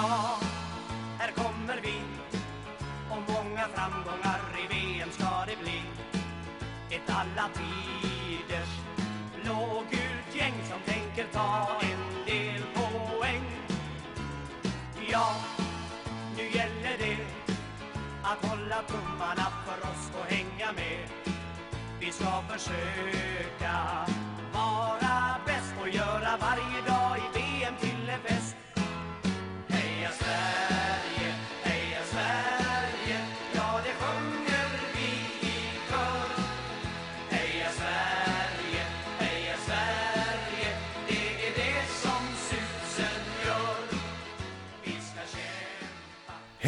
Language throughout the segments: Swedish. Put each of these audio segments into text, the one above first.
Ja, här kommer vi och många framgångar i VM ska det bli. Ett alla tiders blågult gäng som tänker ta en del poäng. Ja, nu gäller det att hålla tummarna för oss och hänga med. Vi ska försöka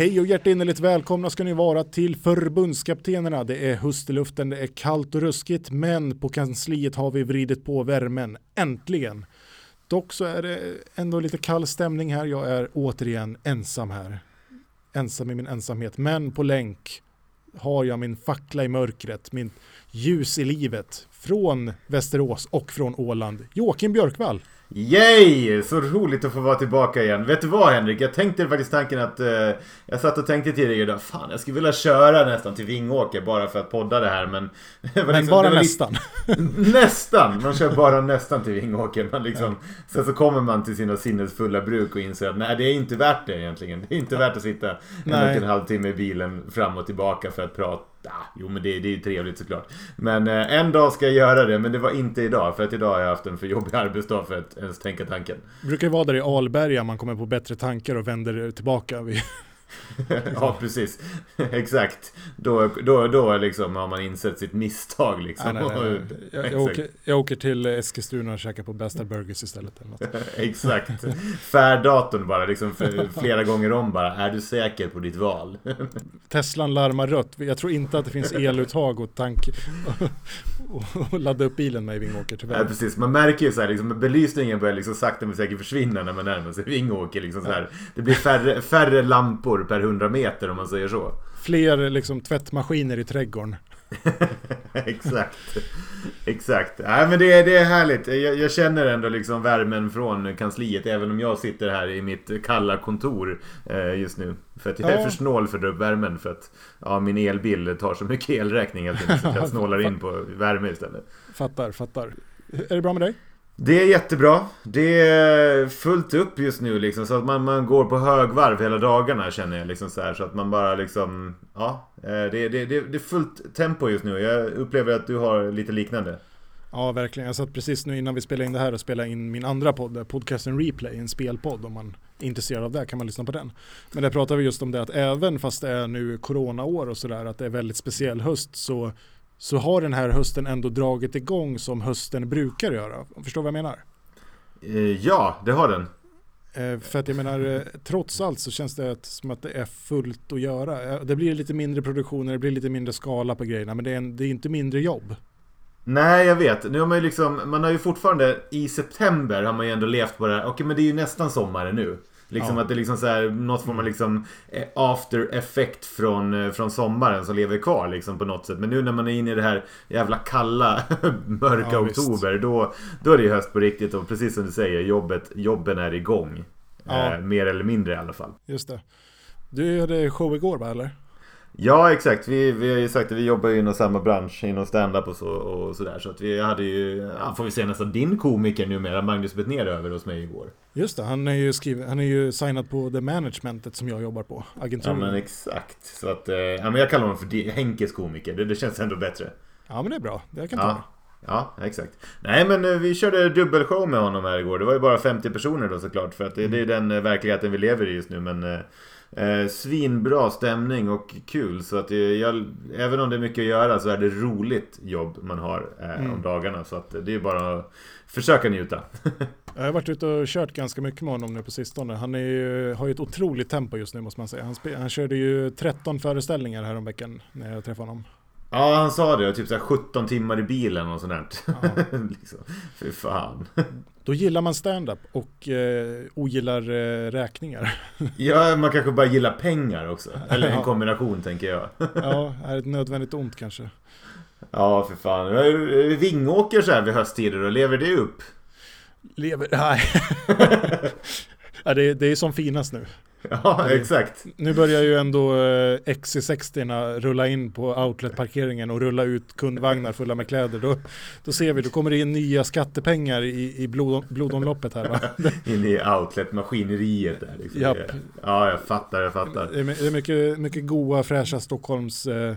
Hej och hjärtinnerligt välkomna ska ni vara till förbundskaptenerna. Det är höst i luften, det är kallt och ruskigt, men på kansliet har vi vridit på värmen. Äntligen! Dock så är det ändå lite kall stämning här. Jag är återigen ensam här. Ensam i min ensamhet, men på länk har jag min fackla i mörkret, min ljus i livet från Västerås och från Åland. Joakim Björkvall. Yay! Så roligt att få vara tillbaka igen. Vet du vad Henrik? Jag tänkte faktiskt tanken att... Eh, jag satt och tänkte tidigare idag, fan jag skulle vilja köra nästan till Vingåker bara för att podda det här men... det Men liksom- bara nästan. Nästan! Man kör bara nästan till Vingåker. Man liksom, Sen så kommer man till sina sinnesfulla bruk och inser att nej det är inte värt det egentligen. Det är inte värt att sitta en Nej. och en halv timme i bilen fram och tillbaka för att prata. Jo men det, det är ju trevligt såklart. Men eh, en dag ska jag göra det, men det var inte idag. För att idag har jag haft en för jobbig arbetsdag för att ens tänka tanken. Det brukar ju vara där i Alberga man kommer på bättre tankar och vänder tillbaka. vid- ja, precis. Exakt. Då, då, då liksom har man insett sitt misstag liksom. Nej, nej, nej. Jag, jag, åker, jag åker till Eskilstuna och käkar på bästa burgers istället. Exakt. Färddatorn bara liksom flera gånger om bara. Är du säker på ditt val? Teslan larmar rött. Jag tror inte att det finns eluttag och tank och, och ladda upp bilen med i Vingåker Ja, tyvärr. precis. Man märker ju så här, liksom, belysningen börjar liksom sakta men säkert försvinna när man närmar sig Vingåker. Liksom så här. Det blir färre, färre lampor per 100 meter om man säger så. Fler liksom tvättmaskiner i trädgården. Exakt. Exakt. Nej men det, är- det är härligt. Jag, jag känner ändå liksom värmen från kansliet även om jag sitter här i mitt kalla kontor eh, just nu. För att jag är Ja. för snål för att dra upp värmen för att ja, min elbil tar så mycket elräkning helt enkelt så jag snålar in på värme istället. Fattar, fattar. Är det bra med dig? Det är jättebra. Det är fullt upp just nu liksom så att man, man går på högvarv hela dagarna känner jag liksom så här så att man bara liksom ja, eh, det, det, det, det är fullt tempo just nu. Jag upplever att du har lite liknande. Ja, verkligen. Jag satt precis nu innan vi spelade in det här och spelade in min andra podd, eh, podcasten Replay, en spelpodd. Om man är intresserad av det kan man lyssna på den. Men där pratar vi just om det att även fast det är nu coronaår och sådär, att det är väldigt speciell höst, så, så har den här hösten ändå dragit igång som hösten brukar göra. Förstår vad jag menar? Eh, Ja, det har den. Eh, för att jag menar, eh, trots allt så känns det som att det är fullt att göra. Det blir lite mindre produktioner, det blir lite mindre skala på grejerna, men det är, en, det är inte mindre jobb. Nej, jag vet. Nu har man ju liksom, man har ju fortfarande i september har man ju ändå levt på det här. Okej, men det är ju nästan sommaren nu. Liksom Ja. att det är liksom så här, något form av liksom eh, after effect från, eh, från sommaren som lever kvar liksom på något sätt. Men nu när man är inne i det här jävla kalla, mörka Ja, visst. oktober, då, då är det ju höst på riktigt. Och precis som du säger, jobbet, jobben är igång. Ja. Eh, mer eller mindre i alla fall. Just det. Du hade show igår va, eller? Ja exakt, vi, vi har ju sagt att vi jobbar ju inom samma bransch, inom stand-up och, så, och sådär. Så att vi hade ju, ja, får vi säga nästan din komiker numera, Magnus Bettner över hos mig igår. Just det, han är ju, skriven, han är ju signad på The Managementet som jag jobbar på, Ja agenturen. men Ja, exakt. Så att, eh, ja men jag kallar honom för Henkes komiker, det, det känns ändå bättre. men det är bra, det kan ta. Ja. Ja, exakt. Nej men eh, vi körde dubbelshow med honom här igår. Det var ju bara 50 personer då såklart. För att det, det är den eh, verkligheten vi lever i just nu. Men eh, svinbra stämning och kul. Så att jag, även om det är mycket att göra så är det roligt jobb man har eh, Mm. om dagarna. Så att det är bara att försöka njuta. Jag har varit ute och kört ganska mycket med honom nu på sistone. Han ju, har ju ett otroligt tempo just nu måste man säga. Han, han körde ju 13 föreställningar här om veckan när jag träffade honom. Ja, han sa det. Typ så här 17 timmar i bilen och sånt där. Ja. liksom. Fy fan. Då gillar man stand-up och eh, ogillar eh, räkningar. Ja, man kanske bara gillar pengar också. Eller en Ja. kombination tänker jag. ja, är ett nödvändigt ont kanske. Ja, för fan. Vingåker så här vid hösttider, och lever det upp? Lever, nej. ja, det, är- det är som finast nu. Ja, exakt. Nu börjar ju ändå eh, XC60 rulla in på outletparkeringen och rulla ut kundvagnar fulla med kläder. Då, då ser vi, då kommer det in nya skattepengar i, i blod, blodomloppet här va? In i outlet-maskineriet där liksom. Japp. Ja, jag fattar, jag fattar. Det är, my- det är mycket, mycket goa, fräscha Stockholms eh,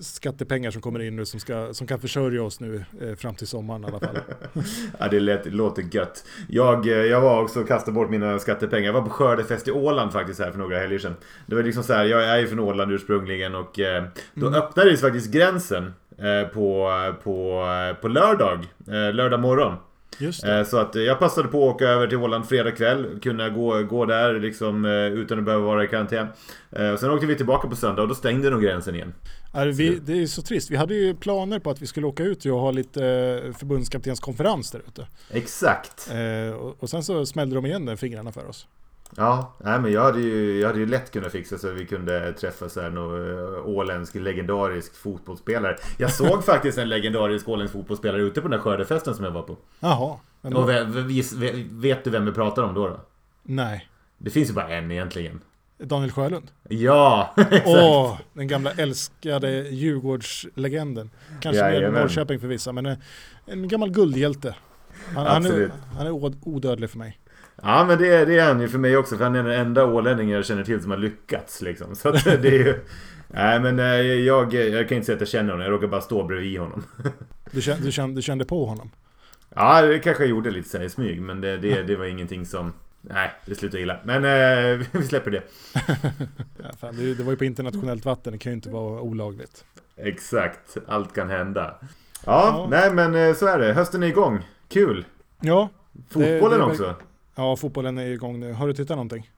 skattepengar som kommer in nu som, ska, som kan försörja oss nu eh, fram till sommaren i alla fall. Ja, det, lät, låter gött. Jag, eh, jag var också och kastade bort mina skattepengar. Jag var på skördefest i Åland faktiskt här för några helger sedan. Det var liksom så här, jag är ju från Åland ursprungligen och eh, då öppnades faktiskt gränsen eh, på, på, på lördag, eh, lördag morgon. Eh, Så att jag passade på att åka över till Åland fredag kväll. Kunna gå, gå där liksom utan att behöva vara i karantän. Sen åkte vi tillbaka på söndag och då stängde nog gränsen igen. Vi, det är så trist. Vi hade ju planer på att vi skulle åka ut och ha lite eh, förbundskaptenskonferens där ute. Exakt. Eh, och, sen så smällde de igen fingrarna för oss. Ja, nej, men jag hade, ju, jag hade ju lätt kunnat fixa så att vi kunde träffa så här någon eh, åländsk legendarisk fotbollsspelare. Jag såg faktiskt en legendarisk åländsk fotbollsspelare ute på den där skördefesten som jag var på. Jaha. Och då, ve- ve- ve- vet du vem vi pratar om då? då? nej. Det finns ju bara en egentligen. Daniel Sjölund. Ja, exakt. Åh, den gamla älskade Djurgårdslegenden. Kanske mer Jajamän. Norrköping för vissa, men eh, en gammal guldhjälte. Han, han, är, han är odödlig för mig. Ja men det, är- det är han ju för mig också för han är den enda ålänningen jag känner till som har lyckats liksom. Så att det är ju... Nej men eh, jag, jag kan inte säga att jag känner honom, jag råkar bara stå bredvid honom. Du kände, du kände, du kände på honom. Ja det kanske jag gjorde lite så i smyg men det, det, det var ingenting som... Nej, det slutade illa. Men eh, vi släpper det. Ja, fan, det, det var ju på internationellt vatten, det kan ju inte vara olagligt. Exakt, allt kan hända. Ja, Ja. nej men eh, så är det. Hösten är igång. Kul! Ja, Fotbollen det är också. ja, fotbollen är igång nu. Har du tittat någonting?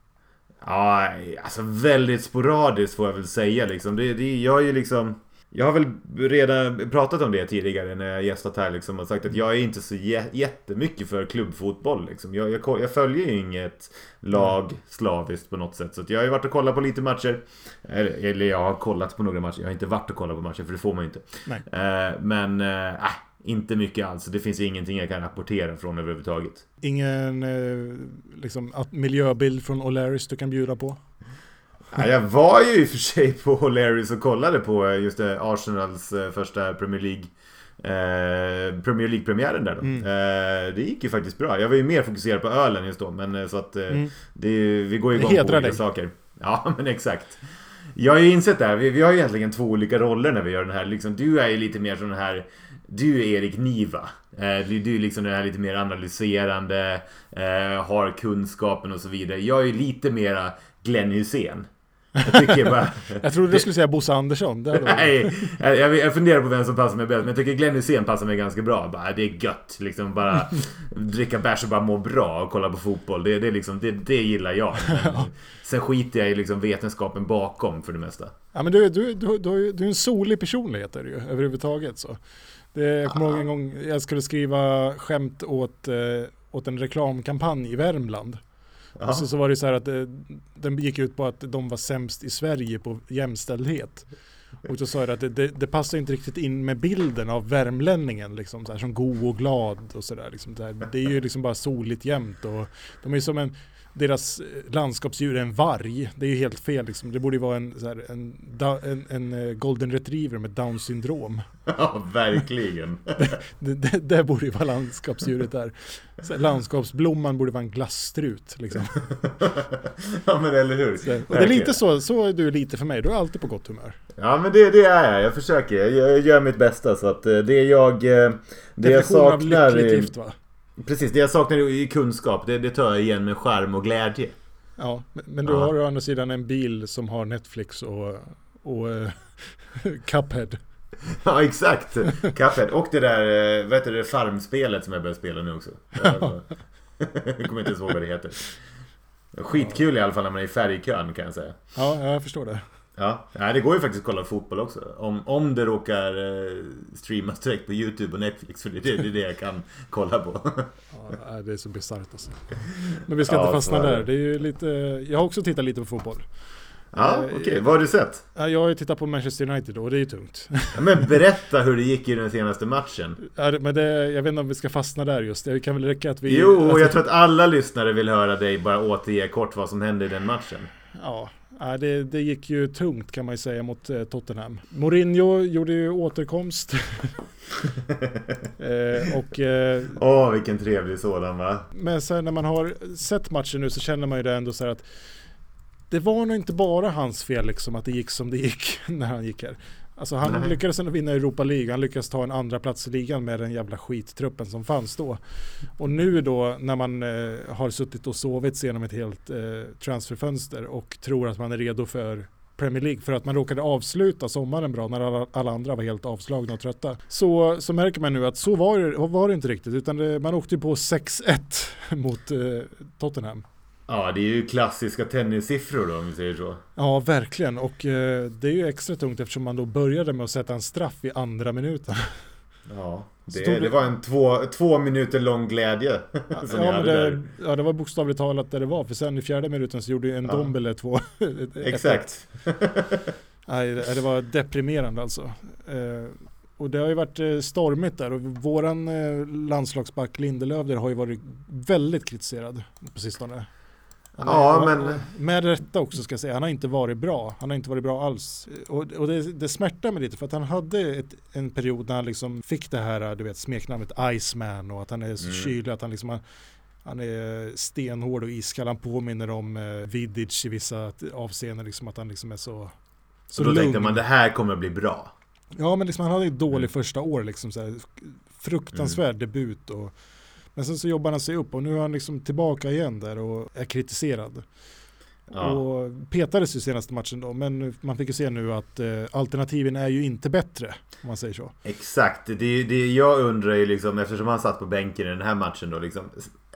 Ja, alltså väldigt sporadiskt får jag väl säga liksom. Det, det, jag är ju liksom... Jag har väl redan pratat om det tidigare när jag gästat här liksom och sagt att jag är inte så jä- jättemycket för klubbfotboll liksom. Jag, jag, jag följer ju inget lag slaviskt på något sätt. Så jag har ju varit och kollat på lite matcher. Eller, eller jag har kollat på några matcher. Jag har inte varit och kollat på matcher för det får man ju inte. Eh, men, äh, inte mycket alls. Det finns ingenting jag kan rapportera från överhuvudtaget. Ingen eh, liksom, miljöbild från O'Larrys du kan bjuda på? Ja, jag var ju i och för sig på O'Larrys och kollade på eh, just det, Arsenals eh, första Premier League eh, Premier League-premiären där då. Mm. Eh, det gick ju faktiskt bra. Jag var ju mer fokuserad på ölen just då, men eh, så att eh, Mm. det, vi går igång på olika dig. saker. Ja, men exakt. Jag har ju insett det här, vi, vi har ju egentligen två olika roller när vi gör den här. Liksom, du är ju lite mer sån här du är Erik Niva. Eh, du, är liksom den här lite mer analyserande, eh, har kunskapen och så vidare. Jag är ju lite mera Glenn Hussein. Jag tycker bara... Jag trodde du skulle säga Bosse Andersson. Nej, jag, jag, funderar på vem som passar mig bäst, men jag tycker Glenn Hysén passar mig ganska bra. Bara, det är gött, liksom bara dricka bärs och bara må bra och kolla på fotboll. Det, det, liksom, det, det gillar jag. Men sen skiter jag i liksom vetenskapen bakom för det mesta. Ja, men du, du, du, du, du är en solig personlighet är du ju, överhuvudtaget. Så. Det, jag kommer ihåg en gång jag skulle skriva skämt åt, eh, åt en reklamkampanj i Värmland. Ja. Och så, så var det så här att eh, den gick ut på att de var sämst i Sverige på jämställdhet. Och då sa jag att det, det, det passar inte riktigt in med bilden av värmlänningen liksom, så här, som god och glad och sådär. Liksom, så det är ju liksom bara soligt jämt och de är som en deras eh, landskapsdjur är en varg. Det är ju helt fel liksom. Det borde ju vara en, här, en, en, en eh, golden retriever med down syndrom. Ja, verkligen. Det, det, det borde ju vara landskapsdjuret där. Här, landskapsblomman borde vara en glasstrut liksom. ja, men eller hur? Så, och det är lite så, så är du lite för mig. Du är alltid på gott humör. Ja, men det, det är jag. Jag försöker. Jag, jag gör mitt bästa. Så att eh, det jag... Det jag Definition av saknar... lyckligt gift va? Precis, det jag saknar i kunskap, det, det tar jag igen med skärm och glädje. Ja, men- du Ja. har å andra sidan en bil som har Netflix och, och eh, Cuphead. Ja, exakt. Kaffet. Och det där, eh, vad heter det, farmspelet som jag börjar spela nu också. Jag kommer inte ens ihåg vad det heter. Skitkul i alla fall när man är i färgkön kan jag säga. Ja, jag förstår det. Ja, nej, det går ju faktiskt att kolla fotboll också. Om, om det råkar eh, streamas direkt på YouTube och Netflix. För det, det, det är det jag kan kolla på. Ja, det är så bisarrt alltså. Men vi ska Ja, inte fastna där. Det är ju lite, jag har också tittat lite på fotboll. Ja, Eh, okej. Okay. Vad har du sett? Ja, Jag har ju tittat på Manchester United då och det är ju tungt. Ja, men berätta hur det gick i den senaste matchen. Ja, men det, jag vet inte om vi ska fastna där just. Det kan väl räcka att vi... Jo, jag tror att alla lyssnare vill höra dig bara återge kort vad som hände i den matchen. Ja, ja, det, det gick ju tungt kan man ju säga mot eh, Tottenham. Mourinho gjorde ju återkomst. eh, och, eh, Åh, vilken trevlig sådan va? men sen när man har sett matchen nu så känner man ju det ändå så här att det var nog inte bara hans fel liksom att det gick som det gick när han gick här. Alltså han Nej. lyckades ändå vinna Europa League, han lyckades ta en andra plats i ligan med den jävla skittruppen som fanns då. Och nu då när man eh, har suttit och sovit genom ett helt eh, transferfönster och tror att man är redo för Premier League för att man råkade avsluta sommaren bra när alla, alla andra var helt avslagna och trötta. Så, så märker man nu att så var det, var det inte riktigt utan det, man åkte ju på 6-1 mot eh, Tottenham. Ja, det är ju klassiska tennissiffror då om vi säger så. Ja, verkligen. Och eh, det är ju extra tungt eftersom man då började med att sätta en straff i andra minuten. Ja, det, det- det var en två, två minuter lång glädje. som ja, jag men hade det, där. ja, det var bokstavligt talat där det var. För sen i fjärde minuten så gjorde ju en Ja. Dombele två. Exakt. Nej, det var deprimerande alltså. Eh, och det har ju varit eh, stormigt där och våran eh, landslagsback Lindelöf har ju varit väldigt kritiserad på sistone. Han är- Ja, och- men- Med rätta också ska jag säga. Han har inte varit bra. Han har inte varit bra alls. Och, och det, det smärtar mig lite för att han hade ett, en period när han liksom fick det här, du vet, smeknamnet Iceman och att han är så Mm. kylig, att han liksom har, han är stenhård och iskall. Han påminner om eh, Vidic i vissa avseenden, liksom att han liksom är så, Så då tänkte man det här kommer bli bra. Ja men liksom han hade ett dålig Mm. första år liksom så här, Fruktansvärd debut och Men sen så jobbar han sig upp och nu är han liksom tillbaka igen där och är kritiserad. Ja. Och petades ju senaste matchen då men man fick ju se nu att eh, alternativen är ju inte bättre om man säger så. Exakt, det, det jag undrar ju liksom eftersom han satt på bänken i den här matchen då liksom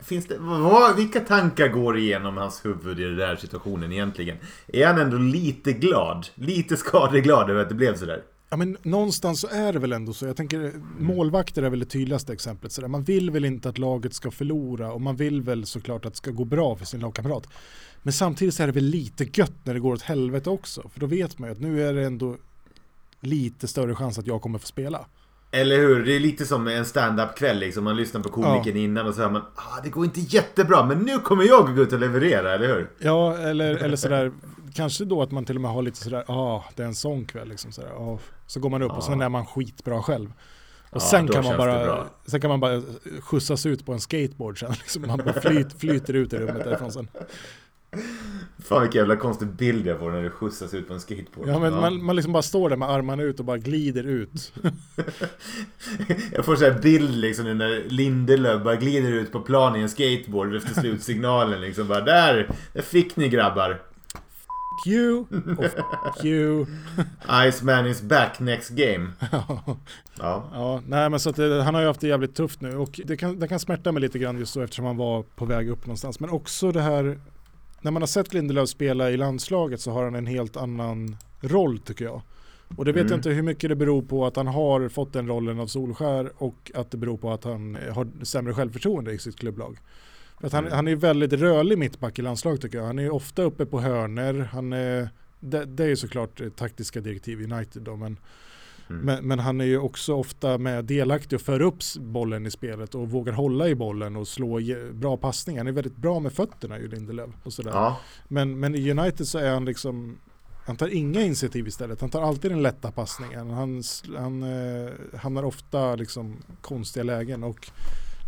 Finns det, vad, vilka tankar går igenom hans huvud i den här situationen egentligen? Är han ändå lite glad? Lite skadeglad över att det blev sådär? Ja men någonstans så är det väl ändå så. Jag tänker målvakter är väl det tydligaste exemplet. Så där. Man vill väl inte att laget ska förlora och man vill väl såklart att det ska gå bra för sin lagkamrat. Men samtidigt så är det väl lite gött när det går åt helvete också. För då vet man ju att nu är det ändå lite större chans att jag kommer få spela. Eller hur? Det är lite som en stand-up kväll liksom. Man lyssnar på komikern innan och så hör man ah, det går inte jättebra men nu kommer jag gå ut och leverera, eller hur? Ja, eller, eller sådär, kanske då att man till och med har lite sådär, ja, ah, det är en sån kväll liksom sådär, ah. Så går man upp och sen är man skitbra själv. Och Ja, sen, kan man bara, sen kan man bara skjutsas ut på en skateboard sen. Liksom man bara flyt, flyter ut i rummet därifrån sen. Fan vilken jävla konstig bild jag får när du skjutsas ut på en skateboard. Ja men Man, man liksom bara står där med armarna ut och bara glider ut. Jag får så här bild liksom nu när Lindelöf bara glider ut på plan i en skateboard efter slutsignalen liksom bara där, där fick ni grabbar. You och fuck you. Iceman is back next game. Ja. Ja, nej men så att det, han har ju haft det jävligt tufft nu och det kan, det kan smärta mig lite grann just så eftersom han var på väg upp någonstans. Men också det här, när man har sett Lindelöf spela i landslaget så har han en helt annan roll tycker jag. Och det vet Mm. jag inte hur mycket det beror på att han har fått den rollen av Solskär och att det beror på att han har sämre självförtroende i sitt klubblag. Att han, Mm. han är väldigt rörlig mittback i landslaget tycker jag. Han är ofta uppe på hörner. Han är, det, det är ju såklart taktiska direktiv i United då, men Mm. men, men han är ju också ofta med delaktig och för upp bollen i spelet och vågar hålla i bollen och slå bra passningar. Han är väldigt bra med fötterna ju Lindelöf. Och sådär. ja. Men, men i United så är han liksom han tar inga initiativ istället. Han tar alltid den lätta passningen. Han, han eh, hamnar ofta liksom konstiga lägen. Och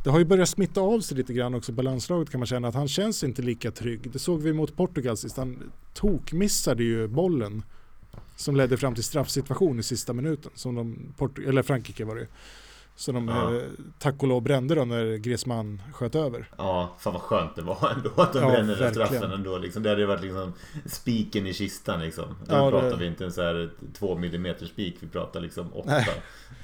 det har ju börjat smitta av sig lite grann också på landslaget kan man känna att han känns inte lika trygg. Det såg vi mot Portugal sist. Han tokmissade ju bollen som ledde fram till straffsituation i sista minuten. Som de, Port- eller Frankrike var det ju. Så de Ja. eh, tack och lov brände då när Griezmann sköt över. Ja, fan vad skönt det var ändå att de Ja, bränner den straffen ändå. Liksom. Det hade varit liksom spiken i kistan liksom. Nu Ja, det- pratar vi inte en så här två millimeter spik, vi pratar liksom åtta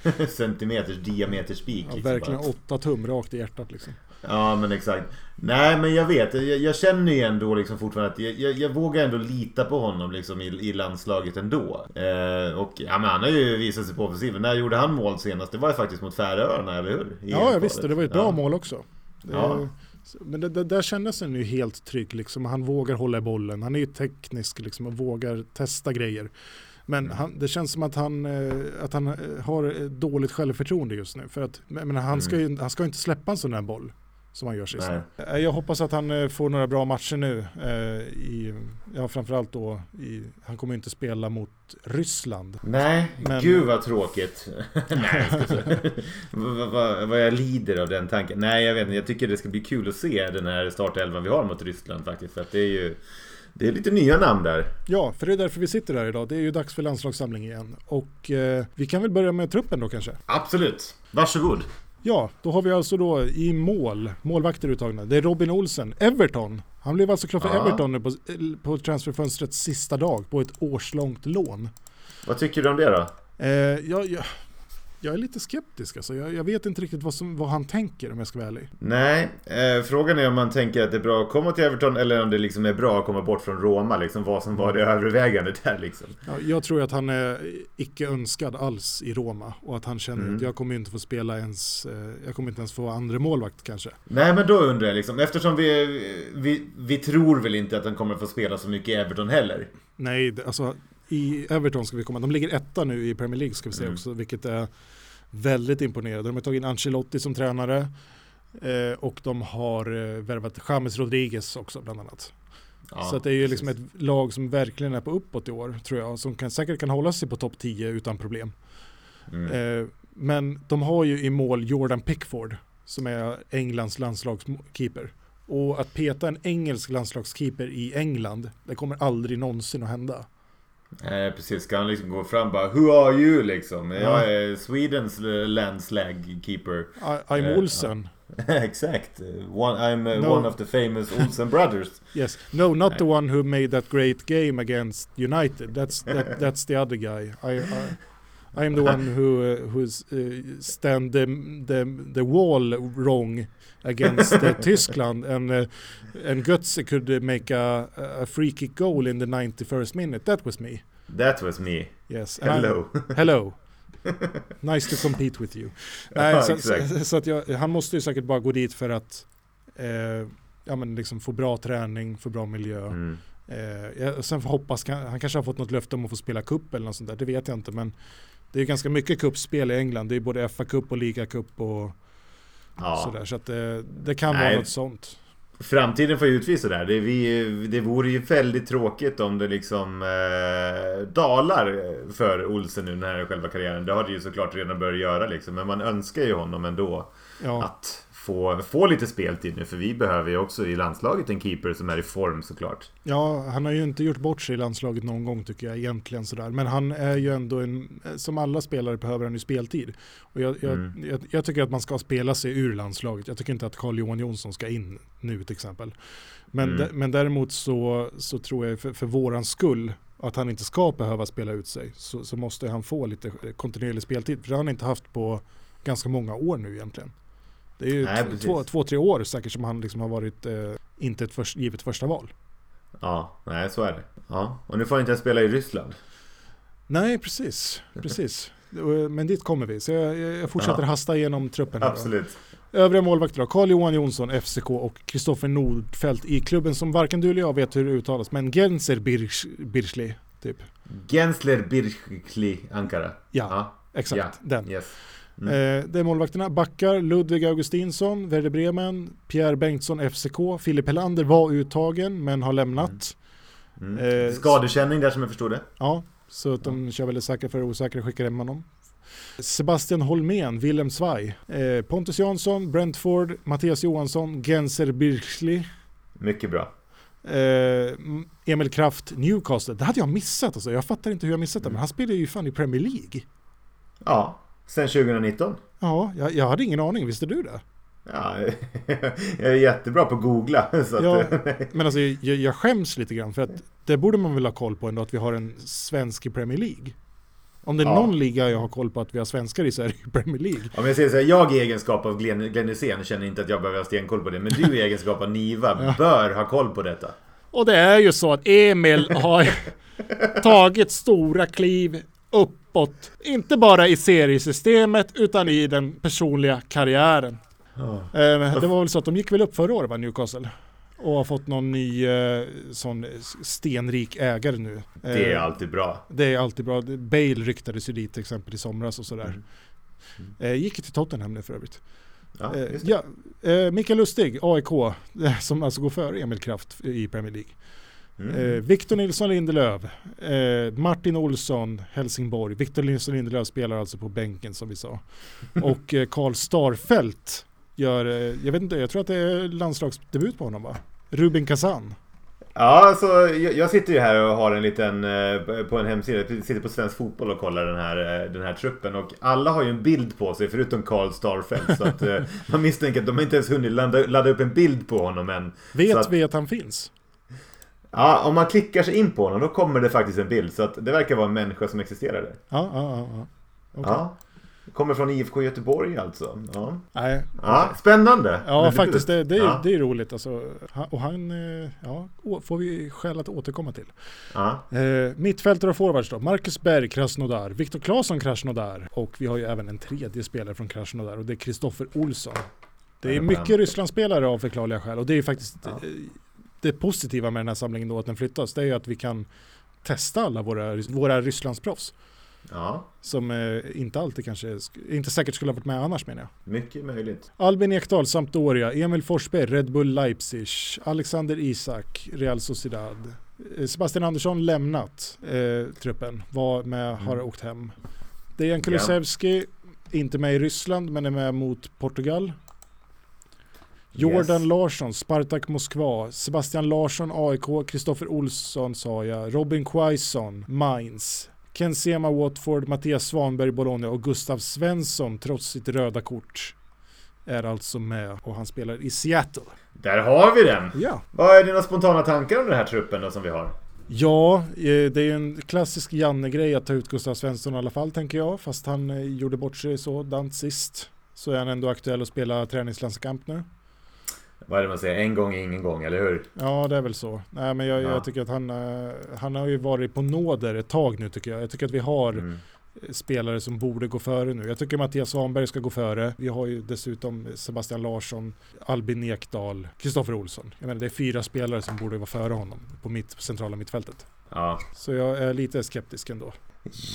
centimeters diameter spik. Ja, liksom, verkligen bara. åtta tum rakt i hjärtat liksom. Ja men exakt. Nej men jag vet, jag, jag känner ju ändå liksom fortfarande att jag, jag, jag vågar ändå lita på honom liksom i, i landslaget ändå. Eh, och ja, men han har ju visat sig på offensiven. När gjorde han mål senast? Det var ju faktiskt mot Färöarna, eller hur? I Ja, jag visste. Det var ett bra ja. mål också. Det, Ja. Så- Men det, det, där kändes han ju helt trygg liksom. Han vågar hålla i bollen. Han är ju teknisk liksom och vågar testa grejer. Men Mm. han, det känns som att han, eh, att han eh, har eh, dåligt självförtroende just nu. För att, men han, ska ju, han ska inte släppa en sån här boll som han gör sist. Nej. Jag hoppas att han får några bra matcher nu. eh, I, ja, framförallt då, i, han kommer ju inte spela mot Ryssland. Nej, Men- gud vad tråkigt. Nej, vad jag lider av den tanken. Nej, jag vet inte. Jag tycker det ska bli kul att se den här startelvan vi har mot Ryssland faktiskt. För att det är ju... Det är lite nya namn där. Ja, för det är därför vi sitter här idag. Det är ju dags för landslagssamling igen. Och eh, vi kan väl börja med truppen då kanske. Absolut. Varsågod. Ja, då har vi alltså då i mål, målvakter uttagna. Det är Robin Olsen, Everton. Han blev alltså klar för Ja. Everton nu på, på transferfönstrets sista dag på ett årslångt lån. Vad tycker du om det då? Eh, jag, jag, jag är lite skeptisk alltså. Jag, jag vet inte riktigt vad, som, vad han tänker om jag ska vara ärlig. Nej, eh, frågan är om man tänker att det är bra att komma till Everton eller om det liksom är bra att komma bort från Roma. Liksom vad som var det övervägande där liksom. Ja, jag tror att han är icke önskad alls i Roma och att han känner Mm. att jag kommer inte få spela ens, eh, jag kommer inte ens få andra målvakt kanske. Nej men då undrar jag liksom, eftersom vi, vi, vi tror väl inte att han kommer få spela så mycket i Everton heller. Nej, alltså i Everton ska vi komma, de ligger etta nu i Premier League ska vi säga Mm. också, vilket är väldigt imponerande. De har tagit in Ancelotti som tränare eh, och de har eh, värvat James Rodriguez också bland annat. Ja, Så det är ju liksom precis. ett lag som verkligen är på uppåt i år tror jag, som kan, säkert kan hålla sig på topp 10 utan problem. Mm. Eh, men de har ju i mål Jordan Pickford som är Englands landslagskeeper. Och att peta en engelsk landslagskeeper i England, det kommer aldrig någonsin att hända. Nej precis, ska han liksom gå fram och bara Who are you liksom? Ja. Jag är Swedens landslag keeper. I- I'm Eh, Olsen. Exakt. One, I'm uh, No. one of the famous Olsen brothers. Yes. No, not the one who made that great game against United. That's that, that's the other guy. I, I I'm the one who uh, who's uh, stand the, the the wall wrong against uh, Tyskland and uh, and Götze could uh, make a a free kick goal in the 91st minute. That was me. That was me. Yes. Hello. Hello. Nice to compete with you. Nej, Ja, så, så, så att jag, han måste ju säkert bara gå dit för att eh, ja, men liksom få bra träning, få bra miljö. Mm. Eh, sen hoppas, han kanske har fått något löfte om att få spela cup eller något sånt där, det vet jag inte. Men det är ganska mycket cupspel i England, det är både FA-cup och liga-cup och Ja. sådär. Så att eh, det kan Nej. vara något sånt. Framtiden får ju utvisa det här. Det, vi, det vore ju väldigt tråkigt om det liksom eh, dalar för Olsen nu den här själva karriären. Det har det ju såklart redan börjat göra liksom. Men man önskar ju honom ändå Ja, att få, få lite speltid nu. För vi behöver ju också i landslaget en keeper som är i form såklart. ja, han har ju inte gjort bort sig i landslaget någon gång tycker jag egentligen sådär. Men han är ju ändå en, som alla spelare behöver han ju speltid. Och jag, jag, Mm. jag, jag tycker att man ska spela sig ur landslaget. Jag tycker inte att Carl-Johan Jonsson ska in nu till exempel. Men, Mm. men däremot så, så tror jag för, för våran skull att han inte ska behöva spela ut sig så, så måste han få lite kontinuerlig speltid. För det har han inte haft på ganska många år nu egentligen. Det är ju Nej, två, två, tre år säkert som han liksom har varit eh, inte ett först, givet första val. Ja, nej så är det. Ja. Och nu får han inte ens spela i Ryssland. Nej, precis. precis. Men dit kommer vi. Så jag, jag fortsätter Ja. hasta igenom truppen. Här då. Absolut. Övriga målvakter då. Carl-Johan Jonsson, FCK och Kristoffer Nordfeldt i klubben som varken du eller jag vet hur det uttalas. Men Genser Birch, Birchli, typ. Gensler Birchli Ankara. Ja, exakt. Ja. Den. Yes. Eh, det är målvakterna. Backar, Ludvig Augustinsson, Werder Bremen, Pierre Bengtsson, FCK. Filip Helander var uttagen men har lämnat. Mm. Eh, Skadekänning där som jag förstod det. Ja, så att de kör väldigt säkra för det osäkra skickar hem honom. Sebastian Holmén, Willem Zweig, eh, Pontus Jansson, Brentford, Mattias Johansson, Genser Birchli, Mycket bra. eh, Emil Kraft, Newcastle. Det hade jag missat alltså. Jag fattar inte hur jag missat det, men han spelar ju fan i Premier League. Ja, sen 2019. Ja, jag, jag hade ingen aning. Visste du det? Ja, jag är jättebra på att googla. Att, Ja, men alltså jag, jag skäms lite grann för att det borde man väl ha koll på ändå att vi har en svensk i Premier League. Om det är Ja. någon liga jag har koll på att vi har svenskar i så är det Premier League. Om jag säger så här, jag i egenskap av Glenn, Glenn Hysén känner inte att jag behöver ha stenkoll på det. Men du i egenskap av Niva bör ha koll på detta. Och det är ju så att Emil har tagit stora kliv uppåt. Inte bara i seriesystemet utan i den personliga karriären. Ja. Eh, det var väl så att de gick väl upp förra året va, Newcastle? Och har fått någon ny eh, sån stenrik ägare nu. Det är Eh, alltid bra. det är alltid bra. Bale ryktades ju dit till exempel i somras och sådär. Mm. Eh, gick till Tottenham nu för övrigt. Ja, ja, Mikael Lustig, AIK, som alltså går före Emil Kraft i Premier League. Mm. Eh, Victor Nilsson Lindelöf, eh, Martin Olsson, Helsingborg. Victor Nilsson Lindelöf spelar alltså på bänken som vi sa. Och eh, Karl Starfelt gör, eh, jag vet inte, jag tror att det är landslagsdebut på honom va? Rubin Kazan. Ja, alltså, jag, jag sitter ju här och har en liten, eh, på en hemsida, sitter på Svensk Fotboll och kollar den här, eh, den här truppen och alla har ju en bild på sig förutom Karl Starfelt. så att man misstänker att de inte ens hunnit ladda, ladda upp en bild på honom än. Vet att- vi att han finns? Ja, om man klickar sig in på honom då kommer det faktiskt en bild. Så att det verkar vara en människa som existerar där. Ja, ja, ja. Okej. Ja. Kommer från IFK Göteborg alltså. Ja, Nej. ja spännande. Ja, Men faktiskt. Det, det, är, Ja. det är roligt. Alltså, och han eh, ja, får vi skäl att återkomma till. Ja. Eh, mittfältare och forwards då. Marcus Berg, Krasnodar. Viktor Claesson, Krasnodar. Och vi har ju även en tredje spelare från Krasnodar och det är Kristoffer Olsson. Det är mycket Rysslandsspelare av förklarliga skäl och det är ju faktiskt Ja. Det positiva med den här samlingen då att den flyttas. Det är ju att vi kan testa alla våra, våra Rysslandsproffs. ja, Som eh, inte alltid kanske, sk- inte säkert skulle ha varit med annars menar jag. mycket möjligt. Albin Ekdal, Sampdoria, Emil Forsberg, Red Bull Leipzig, Alexander Isak, Real Sociedad. Eh, Sebastian Andersson lämnat eh, truppen, var med, har Mm. åkt hem. Dejan Kulusevski, inte med i Ryssland men är med mot Portugal. Jordan Yes. Larsson, Spartak Moskva, Sebastian Larsson, AIK, Kristoffer Olsson sa jag, Robin Quaison, Mainz, Ken Sema, Watford, Mattias Svanberg, Bologna och Gustav Svensson, trots sitt röda kort, är alltså med och han spelar i Seattle. Där har vi den! Ja, Vad är dina spontana tankar om den här truppen då som vi har? ja eh, det är ju en klassisk Janne-grej att ta ut Gustav Svensson i alla fall tänker jag, fast han eh, gjorde bort sig sådant sist. Så är han ändå aktuell att spela träningslandskamp nu. Vad är det man säger? En gång är ingen gång, eller hur? Ja, det är väl så. Nej, men jag, Ja. jag tycker att han, eh, han har ju varit på nåder ett tag nu tycker jag. Jag tycker att vi har Mm. spelare som borde gå före nu. Jag tycker Mattias Svanberg ska gå före. Vi har ju dessutom Sebastian Larsson, Albin Ekdal, Kristoffer Olsson. Jag menar det är fyra spelare som borde vara före honom på mitt centrala mittfältet. Ja. Så jag är lite skeptisk ändå.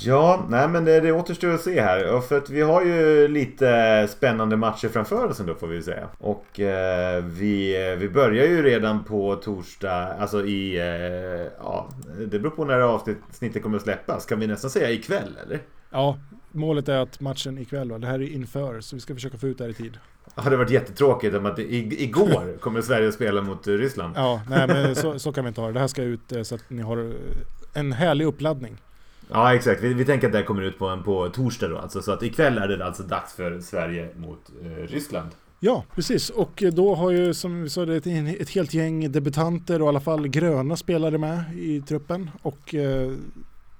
Ja, nej men det, det återstår att se här. För att vi har ju lite spännande matcher framför oss ändå får vi säga. Och eh, vi, vi börjar ju redan på torsdag, alltså i... Eh, ja, det beror på när avsnittet kommer att släppas. Kan vi nästan säga ikväll eller? Ja, målet är att matchen ikväll, va? det här är inför, så vi ska försöka få ut det här i tid. Det hade varit jättetråkigt om att igår kommer Sverige att spela mot Ryssland. Ja, nej men så, så kan vi inte ha det. Det här ska ut eh, så att ni har eh, en härlig uppladdning. Ja exakt, vi, vi tänker att det här kommer ut på, en, på torsdag då alltså. Så att ikväll är det alltså dags för Sverige mot eh, Ryssland. Ja, precis. Och eh, då har ju som vi sa det ett, ett helt gäng debutanter och i alla fall gröna spelare med i truppen. Och eh,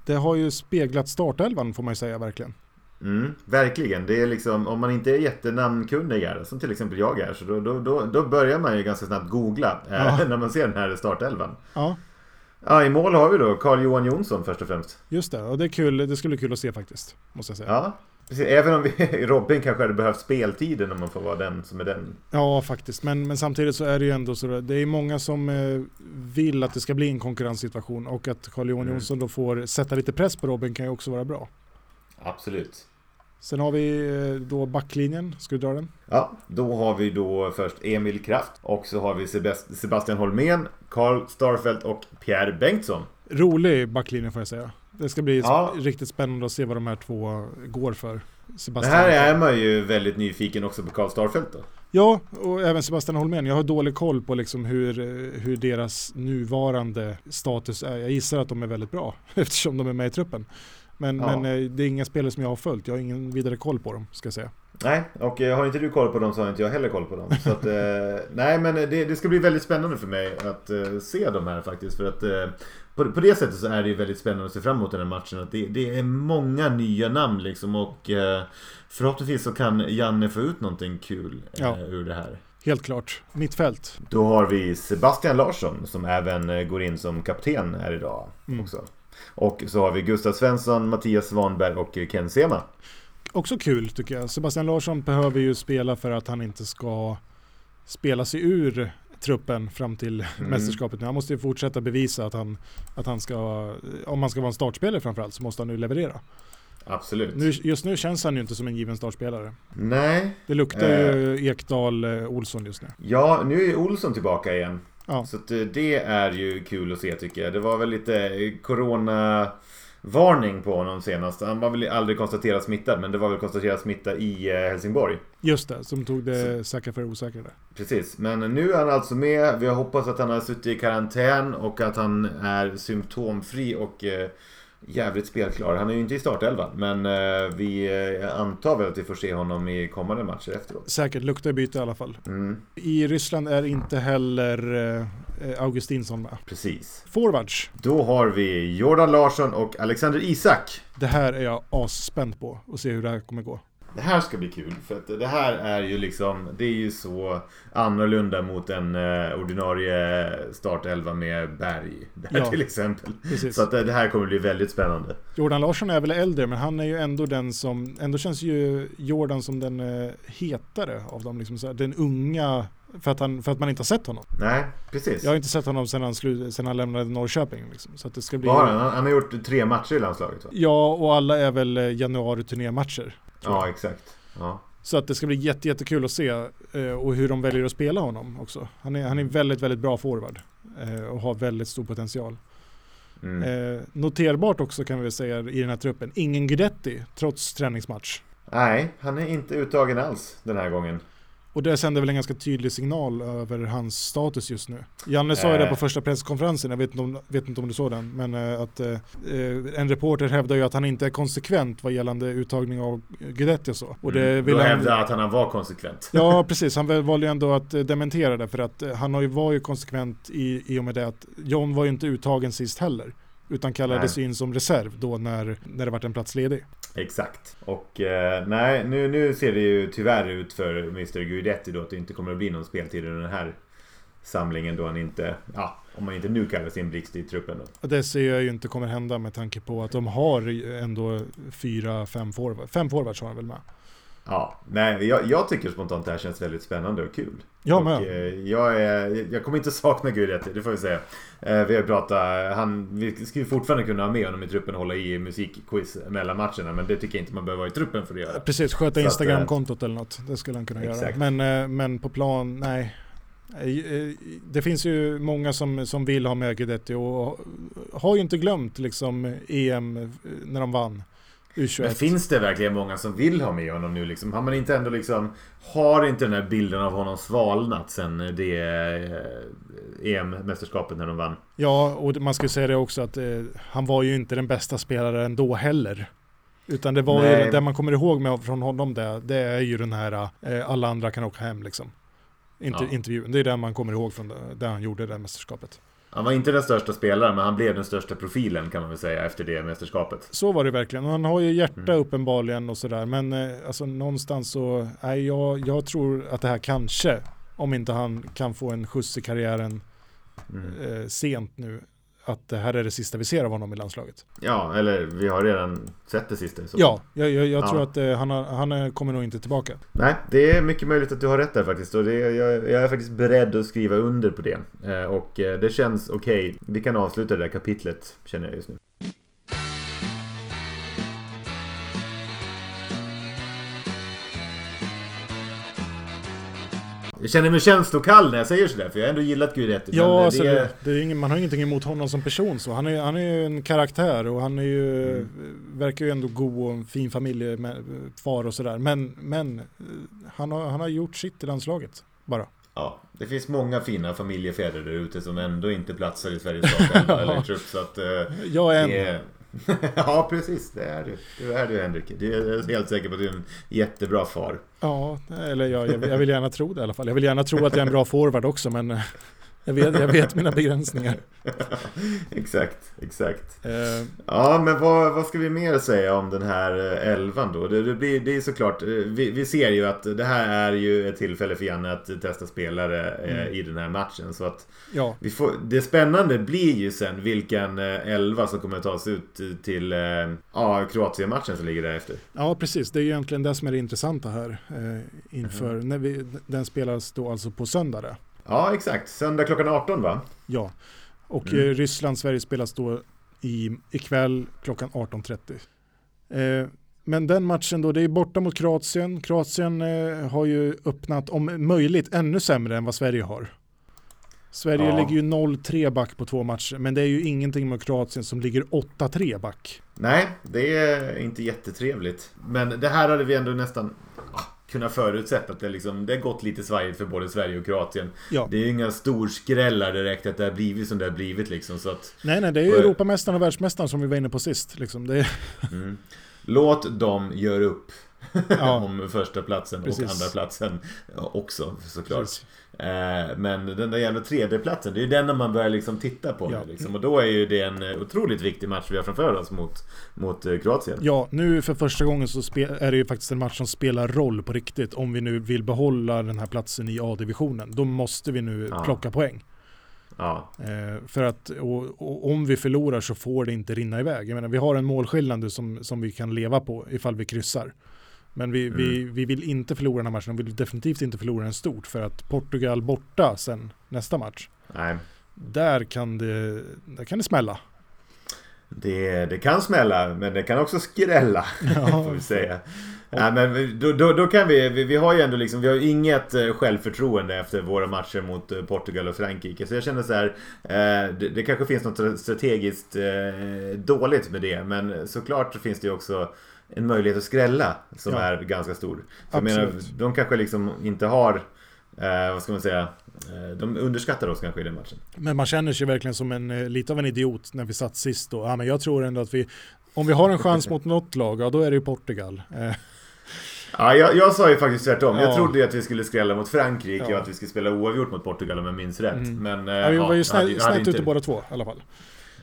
det har ju speglat startelvan får man ju säga verkligen. Mm, verkligen. Det är liksom, om man inte är jättenamnkunnig som till exempel jag är, så då, då, då, då börjar man ju ganska snabbt googla eh, Ja. när man ser den här startelvan. Ja, Ja, i mål har vi då Carl-Johan Jonsson först och främst. just det. Och det är kul. Det skulle bli kul att se faktiskt. Måste jag säga. Ja, Ja, precis. Även om vi, Robin kanske hade behövt speltiden om man får vara den som är den. faktiskt. Men, men samtidigt så är det ju ändå så. där- Det är många som eh, vill att det ska bli en konkurrenssituation och att Carl-Johan Mm. Jonsson då får sätta lite press på Robin kan ju också vara bra. Absolut. Sen har vi eh, då backlinjen. Ska du dra den? Ja, då har vi då först Emil Kraft och så har vi Sebast- Sebastian Holmén, Karl Starfelt och Pierre Bengtsson. Rolig backlinje får jag säga. Det ska bli Ja. riktigt spännande att se vad de här två går för. Det Sebastian här är man ju väldigt nyfiken också på Karl Starfelt då. Ja, och även Sebastian Holmén. Jag har dålig koll på liksom hur, eh, hur deras nuvarande status är. Jag gissar att de är väldigt bra eftersom de är med i truppen. Men, Ja. men eh, det är inga spelare som jag har följt. Jag har ingen vidare koll på dem, ska jag säga. Nej, och eh, har inte du koll på dem så har inte jag heller koll på dem. Så att, eh, nej, men det, det ska bli väldigt spännande för mig att se dem här faktiskt. För att på, på det sättet så är det ju väldigt spännande att se fram emot den här matchen. Att det, det är många nya namn liksom och förhoppningsvis så kan Janne få ut någonting kul Ja. ur det här. Helt klart. Mittfält. Då har vi Sebastian Larsson som även går in som kapten här idag Mm. också. Och så har vi Gustav Svensson, Mattias Svanberg och eh, Ken Sema. också kul tycker jag. Sebastian Larsson behöver ju spela för att han inte ska spela sig ur truppen fram till Mm. mästerskapet. Han måste ju fortsätta bevisa att han, att han ska, om han ska vara en startspelare framförallt, så måste han nu leverera. Absolut. Nu, just nu känns han ju inte som en given startspelare. Nej. Det luktar ju eh, Olsson just nu. Ja, nu är Olsson tillbaka igen. Ja. Så eh, det är ju kul att se tycker jag. Det var väl lite eh, corona varning på honom senast. Han var väl aldrig konstaterad smittad, men det var väl konstaterad smitta i eh, Helsingborg. Just det, som tog det säkra för osäkra. Precis, men nu är han alltså med. Vi har hoppats att han har suttit i karantän och att han är symptomfri och jävligt spelklar. Han är ju inte i startelvan, men eh, vi eh, antar väl att vi får se honom i kommande matcher efteråt. Säkert, luktar byte i alla fall. Mm, I Ryssland är inte heller eh, Augustinsson med. precis. Forwards, Då har vi Jordan Larsson och Alexander Isak. det här är jag asspänd på och se hur det här kommer gå. Det här ska bli kul för att det här är ju liksom Det är ju så annorlunda mot en eh, ordinarie startelva med Berg där Ja. till exempel. Precis. Så att det det här kommer bli väldigt spännande. Jordan Larsson är väl äldre men han är ju ändå den som, ändå känns ju Jordan som den eh, hetare av dem. Liksom så här, den unga, för att, han, för att man inte har sett honom. Nej, precis. Jag har inte sett honom sedan han, slu, sedan han lämnade Norrköping. Liksom. Så att det ska bli... Har han? Han- har gjort tre matcher i landslaget va? Ja, och alla är väl eh, januari-turnématcher. Ja, exakt. Ja. Så att det ska bli jätte, jättekul att se eh, och hur de väljer att spela honom också. Han är, han är väldigt, väldigt bra forward eh, och har väldigt stor potential. Mm. Eh, noterbart också kan vi väl säga i den här truppen, ingen Guidetti trots träningsmatch. Nej, han är inte uttagen alls den här gången. Och det sänder väl en ganska tydlig signal över hans status just nu. Janne sa ju det Eh. på första presskonferensen, jag vet inte om, vet inte om du såg den, men eh, att eh, en reporter hävdar ju att han inte är konsekvent vad gällande uttagning av Guidetti och så. Och det Mm. vill Då han... hävdar att han var konsekvent. Ja, precis. Han valde ju ändå att eh, dementera det för att han har ju, var ju konsekvent i, i och med det att John var ju inte uttagen sist heller. Utan kallades Nej. in som reserv då när, när det vart en plats ledig. Exakt. Och eh, nej, nu, nu ser det ju tyvärr ut för Mr Guidetti då att det inte kommer att bli någon speltid under den här samlingen då han inte, ja, om man inte nu kallar sin blixt i truppen då. Det ser jag ju inte kommer hända med tanke på att de har ändå fyra, fem forwards. Fem forwards har han väl med. Ja, nej, jag, jag tycker spontant det här känns väldigt spännande och kul. Jag och, med. eh, jag, är, jag kommer inte sakna Guidetti, det får vi säga. Eh, vi har pratat, han, vi skulle fortfarande kunna ha med honom i truppen och hålla i musikquiz mellan matcherna. Men det tycker jag inte man behöver vara i truppen för att göra. Precis, sköta Instagramkontot eller något. Det skulle han kunna Exakt. göra. Men, eh, men på plan, nej. Eh, eh, Det finns ju många som, som vill ha med Guidetti och har ju inte glömt liksom EM eh, när de vann. U21. Men finns det verkligen många som vill ha med honom nu liksom? Har man inte ändå liksom... Har inte den här bilden av honom svalnat sen det eh, EM-mästerskapet när de vann? Ja, och man ska säga det också att eh, han var ju inte den bästa spelaren då heller. Utan det var Nej. ju, det man kommer ihåg med från honom det, det är ju den här eh, alla andra kan åka hem liksom. Inte, Ja. Intervjun, det är det man kommer ihåg från det, det han gjorde det här mästerskapet. Han var inte den största spelaren, men han blev den största profilen kan man väl säga efter det mästerskapet. Så var det verkligen. Och han har ju hjärta Mm. uppenbarligen och sådär. Men eh, alltså någonstans så, nej jag, jag tror att det här kanske, om inte han kan få en skjuts i karriären Mm. eh, sent nu, att det här är det sista vi ser av honom i landslaget. Ja, eller vi har redan sett det sista. Så. Ja, jag, jag, jag Ja. tror att eh, han, har, han eh, kommer nog inte tillbaka. Nej, det är mycket möjligt att du har rätt där faktiskt. Och det, jag, jag är faktiskt beredd att skriva under på det. Eh, och eh, det känns okej. Vi kan avsluta det där kapitlet, känner jag just nu. Jag känner mig känslokall när jag säger sådär, för jag har ändå gillat Guidetti. Ja, alltså, det, det, det är ingen, man har ingenting emot honom som person så. Han är, han är ju en karaktär och han är ju, Mm. verkar ju ändå god och en fin familjefar och sådär. Men, men han, har, han har gjort sitt i landslaget bara. Ja, det finns många fina familjefäder där ute som ändå inte platsar i Sveriges startelva eller trupp. Så att, eh, Jag är en. det. ja, precis. Det är du. Du är du, Henrik. Du är helt säker på att du är en jättebra far. Ja, eller jag, jag, vill gärna tro det i alla fall. Jag vill gärna tro att jag är en bra forward också men jag vet, jag vet mina begränsningar. exakt, exakt. Eh, Ja, men vad, vad ska vi mer säga om den här eh, elvan då? Det, det, blir, det är såklart, eh, vi, vi ser ju att det här är ju ett tillfälle för Janne att testa spelare Mm. i den här matchen. Så att ja, vi får, det spännande blir ju sen vilken elva som kommer att tas ut till ja, Kroatien-matchen som ligger därefter. ja, precis. Det är ju egentligen det som är det intressanta här. Eh, inför, när vi, den spelas då alltså på söndag. Ja, exakt. Söndag klockan 18 va? Ja, och Mm. eh, Ryssland-Sverige spelas då i, ikväll klockan 18.30. Eh, men den matchen då, det är borta mot Kroatien. Kroatien eh, har ju öppnat, om möjligt, ännu sämre än vad Sverige har. Sverige Ja. ligger ju 0-3 back på två matcher, men det är ju ingenting med Kroatien som ligger 8-3 back. Nej, det är inte jättetrevligt. Men det här hade vi ändå nästan kunnat förutsett att det, liksom, det har gått lite svajigt för både Sverige och Kroatien. Ja. Det är ju inga storskrällar direkt att det har blivit som det har blivit liksom. Så att, Nej, nej, det är ju Europamästaren och världsmästaren som vi var inne på sist. Liksom. Det mm. Låt dem göra upp Ja. om första platsen och Precis. andra platsen också såklart. Precis. Eh, men den där jävla tredjeplatsen, det är ju den man börjar liksom titta på Ja. Liksom. Och då är ju det en otroligt viktig match vi har framför oss mot, mot eh, Kroatien. Ja, nu för första gången så är det ju faktiskt en match som spelar roll på riktigt. Om vi nu vill behålla den här platsen i A-divisionen. Då måste vi nu Ja. plocka poäng. Ja, Eh, för att och, och om vi förlorar så får det inte rinna iväg. Jag menar, vi har en målskillnad som, som vi kan leva på ifall vi kryssar. Men vi, vi, Mm. vi vill inte förlora den här matchen. Vi vill definitivt inte förlora den stort. För att Portugal borta sen nästa match. nej. Där kan det, där kan det smälla. Det, det kan smälla, men det kan också skrälla. Ja. får vi säga. Nej, men då, då, då kan vi, vi, vi har ju ändå liksom, vi har ju inget eh, självförtroende efter våra matcher mot eh, Portugal och Frankrike. Så jag känner så här, eh, det, det kanske finns något strategiskt eh, dåligt med det. Men såklart så finns det ju också en möjlighet att skrälla som Ja. är ganska stor. För jag menar, de kanske liksom inte har, eh, vad ska man säga, eh, de underskattar oss kanske i den matchen. Men man känner sig verkligen som en, lite av en idiot när vi satt sist då. Ja, men jag tror ändå att vi, om vi har en chans mot något lag, ja då är det ju Portugal. Eh, Ja, jag, jag sa ju faktiskt tvärtom. Ja. Jag trodde ju att vi skulle skrälla mot Frankrike Ja. och att vi skulle spela oavgjort mot Portugal om jag minns rätt. Mm. Men, eh, ja, vi var ju hade- snett, hade snett inte- ute båda två i alla fall.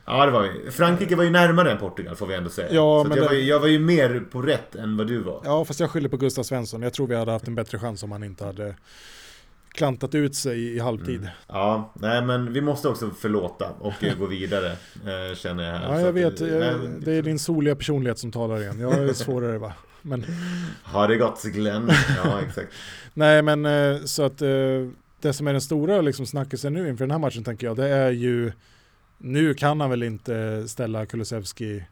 Ja, det var vi. Frankrike var ju närmare än Portugal får vi ändå säga. Ja, Så att men jag, det- var, ju- jag var ju mer på rätt än vad du var. Ja, fast jag skyller på Gustav Svensson. Jag tror vi hade haft en bättre chans om han inte hade klantat ut sig i, halvtid. Mm. Ja, nej men vi måste också förlåta och eh, gå vidare. Eh, känner jag här. Ja, jag att, vet. Jag, nej, det är din soliga personlighet som talar igen. Jag är svårare va. Men, Har det gått Glenn? Ja, exakt. nej, men eh, så att eh, det som är den stora liksom snackisen nu inför den här matchen tänker jag, det är ju nu kan han väl inte ställa Kulusevski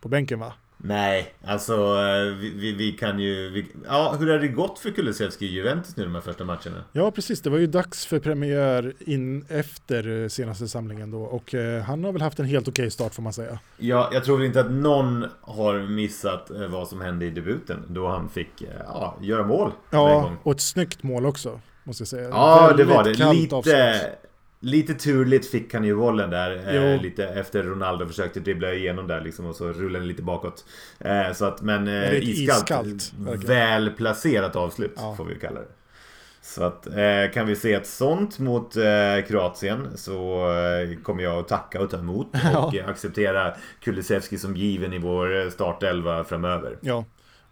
på bänken va? Nej, alltså eh, vi, vi, vi kan ju... Vi, ja, hur har det gått för Kulusevski i Juventus nu de här första matcherna? Ja, precis. Det var ju dags för premiär in efter eh, senaste samlingen då och eh, han har väl haft en helt okej start får man säga. Ja, jag tror väl inte att någon har missat vad som hände i debuten. Då han fick ja, göra mål Ja, och ett snyggt mål också måste jag säga. Ja, det Väldigt var det. Lite, avslut. Lite turligt fick han ju bollen där. Eh, lite efter Ronaldo försökte dribbla igenom där liksom och så rullade den lite bakåt. Eh, så att, men eh, iskallt. iskallt, väl placerat avslut Ja. får vi kalla det. Så att eh, kan vi se ett sånt mot eh, Kroatien så eh, kommer jag att tacka och ta emot Ja. och eh, acceptera Kulusevski som given i vår eh, startelva framöver. Ja.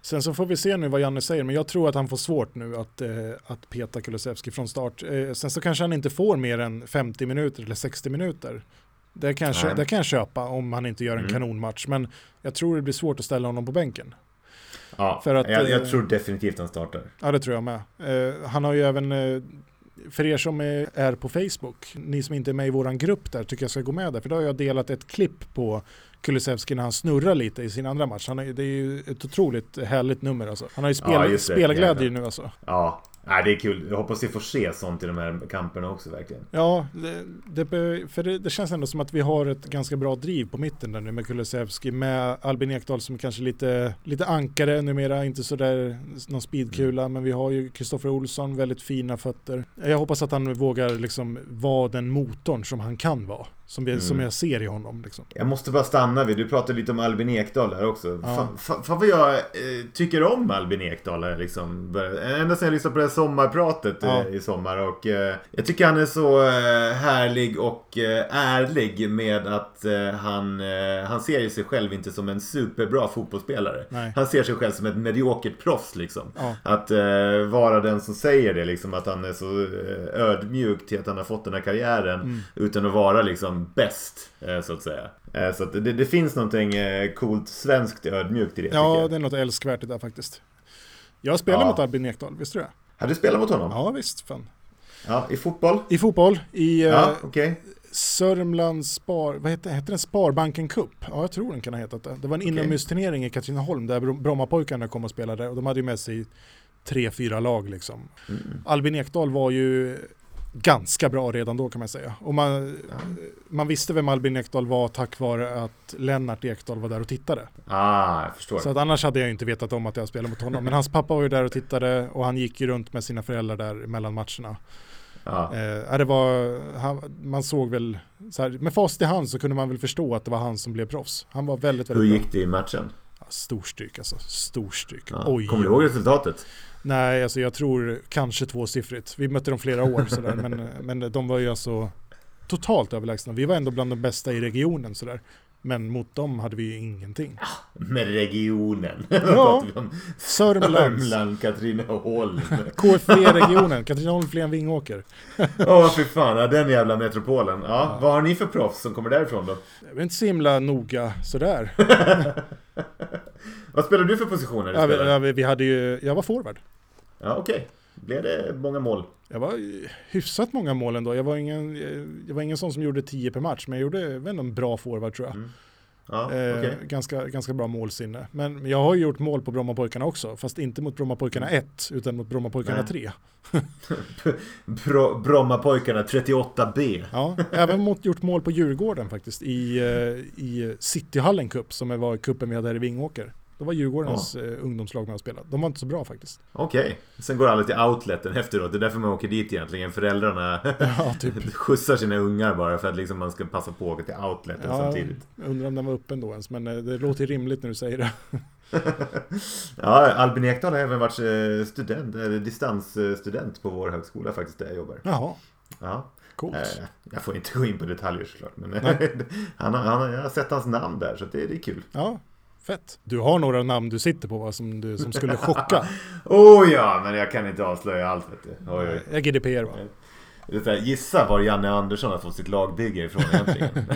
Sen så får vi se nu vad Janne säger, men jag tror att han får svårt nu att, eh, att peta Kulusevski från start. Eh, sen så kanske han inte får mer än 50 minuter eller 60 minuter. Det kan, jag kö- Nej. det kan jag köpa om han inte gör en Mm. kanonmatch, men jag tror det blir svårt att ställa honom på bänken. Ja, För att, jag, jag eh, tror definitivt han startar. Ja, det tror jag med. Eh, han har ju även, eh, för er som är, är på Facebook, ni som inte är med i våran grupp där, tycker jag ska gå med där, för då har jag delat ett klipp på Kulusevski när han snurrar lite i sin andra match. Han är, det är ju ett otroligt härligt nummer alltså. Han har ju spel, Ja, spelglädje nu alltså. Ja, nej, det är kul. Jag hoppas vi får se sånt i de här kamperna också verkligen. Ja, det, det, för det, det känns ändå som att vi har ett ganska bra driv på mitten där nu med Kulusevski, med Albin Ekdal som kanske lite, lite ankare numera, inte sådär någon speedkula, men vi har ju Kristoffer Olsson, väldigt fina fötter. Jag hoppas att han vågar liksom vara den motorn som han kan vara Som jag, som jag ser i honom. Liksom. Jag måste bara stanna vid, du pratade lite om Albin Ekdal där också. Ja. Fan, fan, fan vad jag eh, tycker om Albin Ekdal här, liksom. Ända sedan jag lyssnade på det här sommarpratet eh, Ja. i sommar. Och eh, jag tycker han är så eh, härlig och eh, ärlig med att eh, han, eh, han ser ju sig själv inte som en superbra fotbollsspelare. Nej. Han ser sig själv som ett mediokert proffs liksom. Ja. Att eh, vara den som säger det liksom, att han är så eh, ödmjuk till att han har fått den här karriären Mm. utan att vara liksom bäst, eh, så att säga. Eh, så att det, det finns någonting eh, coolt svenskt ödmjukt i det, Ja, det är något älskvärt i det där faktiskt. Jag spelar Ja. mot Albin Ekdal, visste du det? Har du spelat mot honom? Ja, visst. Fan. Ja, I fotboll? I fotboll, i Ja, okej. Sörmlands Spar... Vad hette, hette den? Sparbanken Cup? Ja, jag tror den kan ha hetat det. Det var en inomhusturnering i Katrineholm där Bro- Brommapojkarna kom och spelade och de hade ju med sig tre, fyra lag liksom. Mm. Albin Ekdal var ju ganska bra redan då kan man säga. Och man, man visste vem Albin Ekdal var tack vare att Lennart Ekdal var där och tittade. Ah, jag förstår. Så att annars hade jag inte vetat om att jag spelade mot honom. Men hans pappa var ju där och tittade och han gick ju runt med sina föräldrar där mellan matcherna. Ja. Eh, ja, det var, han, man såg väl, så här, med facit i hand så kunde man väl förstå att det var han som blev proffs. Han var väldigt, Hur väldigt bra. gick det i matchen? Ja, storstryk alltså, storstryk. Ja. Oj. Kommer du ihåg resultatet? Nej, alltså jag tror kanske tvåsiffrigt. Vi mötte dem flera år sådär, men, men de var ju alltså totalt överlägsna. Vi var ändå bland de bästa i regionen sådär. Men mot dem hade vi ju ingenting. Med regionen. Ja. Sörmlands, Sörmland, Katrineholm. KFV-regionen, Katrineholm, Flen, Vingåker. Åh, fy fan. Ja, den jävla metropolen. Ja, vad har ni för proffs som kommer därifrån då? Jag är inte så himla noga sådär. Vad spelar du för positioner? Ja, vi, ja, vi, hade ju, jag var forward. Ja, okej. Blev det många mål? Jag var hyfsat många mål ändå. Jag var ingen, jag var ingen sån som gjorde 10 per match, men jag gjorde jag vet inte, en bra forward tror jag. Ja, Eh, okej. ganska, ganska bra målsinne. Men jag har ju gjort mål på Brommapojkarna också, fast inte mot Brommapojkarna 1, utan mot Brommapojkarna Nej. 3. Bro- Brommapojkarna 38B. Ja, även mot, gjort mål på Djurgården faktiskt, i, eh, i Cityhallen Cup, som var kuppen vi hade här i Vingåker. Då var Djurgårdens eh, ungdomslag med och spelade. De var inte så bra faktiskt. Okej. Sen går alla till outleten efteråt. Det är därför man åker dit egentligen. Föräldrarna Ja, typ. skjutsar sina ungar bara för att liksom man ska passa på att åka till outleten Ja, samtidigt. jag undrar om den var öppen då ens, men eh, det låter rimligt när du säger det. Ja, Albin Ekdal har även varit eh, student, eller distansstudent på vår högskola faktiskt där jag jobbar. Jaha, Ja. coolt. Jag får inte gå in på detaljer såklart. Men han, har- han, har- jag har sett hans namn där så det, det är kul. Ja, fett. Du har några namn du sitter på va, som, du, som skulle chocka. Oh ja, men jag kan inte avslöja allt vet du. Oj, oj. Jag GDPR va? Här, gissa var Janne Andersson har fått sitt lagbygge ifrån egentligen.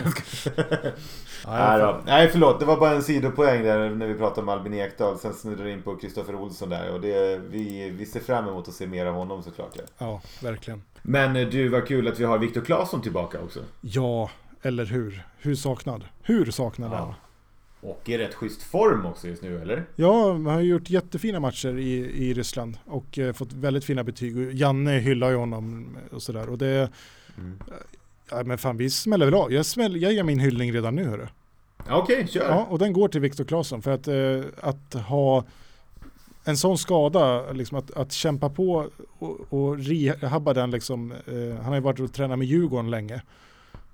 Nej, då. Nej förlåt, det var bara en sidopoäng där när vi pratade om Albin Ekdal. Sen snurrade in på Kristoffer Olsson där och det, vi, vi ser fram emot att se mer av honom såklart. Ja. Ja, verkligen. Men eh, du, vad kul att vi har Viktor Claesson tillbaka också. Ja, eller hur? Hur saknad? Hur saknad Ja. han? Och i rätt schysst form också just nu, eller? Ja, man har gjort jättefina matcher i, i Ryssland och eh, fått väldigt fina betyg. Och Janne hyllar ju honom och sådär. Och det, Mm. ja men fan vi smäller väl av. Jag, smäll, jag ger min hyllning redan nu hörru. Okej, kör. Ja, och den går till Viktor Claesson för att, eh, att ha en sån skada, liksom att, att kämpa på och, och rehabba den liksom. Eh, han har ju varit och tränat med Djurgården länge.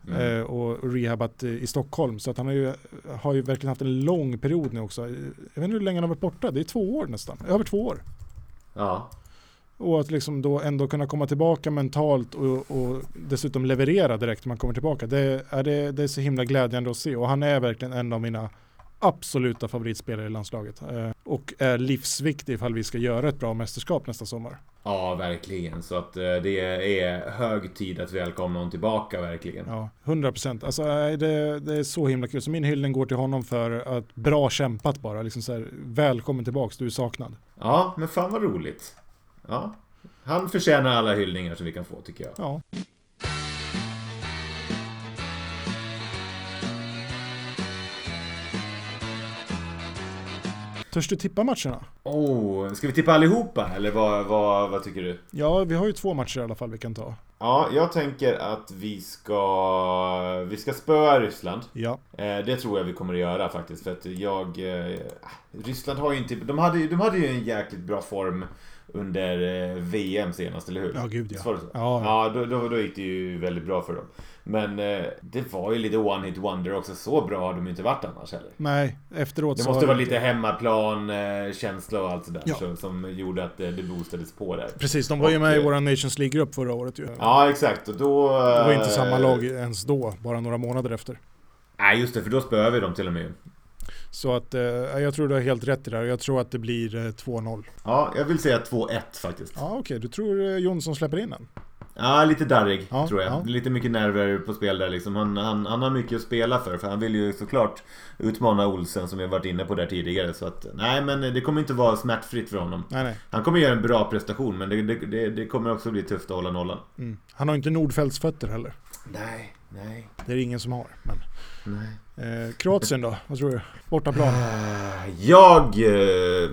Mm. eh, och rehabat eh, i Stockholm. Så att han har ju, har ju verkligen haft en lång period nu också. Jag vet inte hur länge han har varit borta, det är två år nästan. Över två år. Ja. Och att liksom då ändå kunna komma tillbaka mentalt och, och dessutom leverera direkt när man kommer tillbaka. Det är, det, det är så himla glädjande att se och han är verkligen en av mina absoluta favoritspelare i landslaget. Eh, och är livsviktig ifall vi ska göra ett bra mästerskap nästa sommar. Ja, verkligen. Så att eh, det är hög tid att välkomna honom tillbaka, verkligen. Ja, 100 procent. Alltså, eh, det, det är så himla kul. Så min hyllning går till honom för att bra kämpat bara. Liksom så här, välkommen tillbaks, du är saknad. Ja, men fan vad roligt. Ja. Han förtjänar alla hyllningar som vi kan få, tycker jag. Ja. Törs du tippa matcherna? Oh, ska vi tippa allihopa? Eller vad, vad, vad tycker du? Ja, vi har ju två matcher i alla fall vi kan ta. Ja, jag tänker att vi ska... Vi ska spöa Ryssland. Ja, Eh, det tror jag vi kommer att göra faktiskt. För att jag... Eh, Ryssland har ju inte... De hade, de hade ju en jäkligt bra form under eh, VM senast, eller hur? Ja, gud ja. Så? Ja, Ja, då, då, då gick det ju väldigt bra för dem. Men eh, det var ju lite one hit wonder också. Så bra har de ju inte varit annars heller. Nej, efteråt Det måste vara lite hemmaplan-känsla och allt sådär Ja. så, som gjorde att eh, det boostades på där. Precis, de var ju Och, med i eh, vår Nations League-grupp förra året ju. Ja, exakt. Och då... Det var inte eh, samma lag ens då, bara några månader efter. Nej, just det. För då spöade vi dem till och med. Så att eh, jag tror du har helt rätt i det här. Jag tror att det blir eh, 2-0. Ja, jag vill säga 2-1 faktiskt. Ja, okej. Du tror eh, Jonsson släpper in den? Ja, lite darrig Ja, tror jag. ja. Lite mycket nerver på spel där liksom. Han, han, han har mycket att spela för. För han vill ju såklart utmana Olsen som vi har varit inne på där tidigare. Så att, nej men det kommer inte vara smärtfritt för honom. Nej, nej. Han kommer göra en bra prestation men det, det, det, det kommer också bli tufft att hålla nollan. Mm. Han har inte Nordfeldts fötter heller. Nej, nej, Det är det ingen som har. Men. Eh, Kroatien då? Vad tror du? Bortaplan? Jag eh,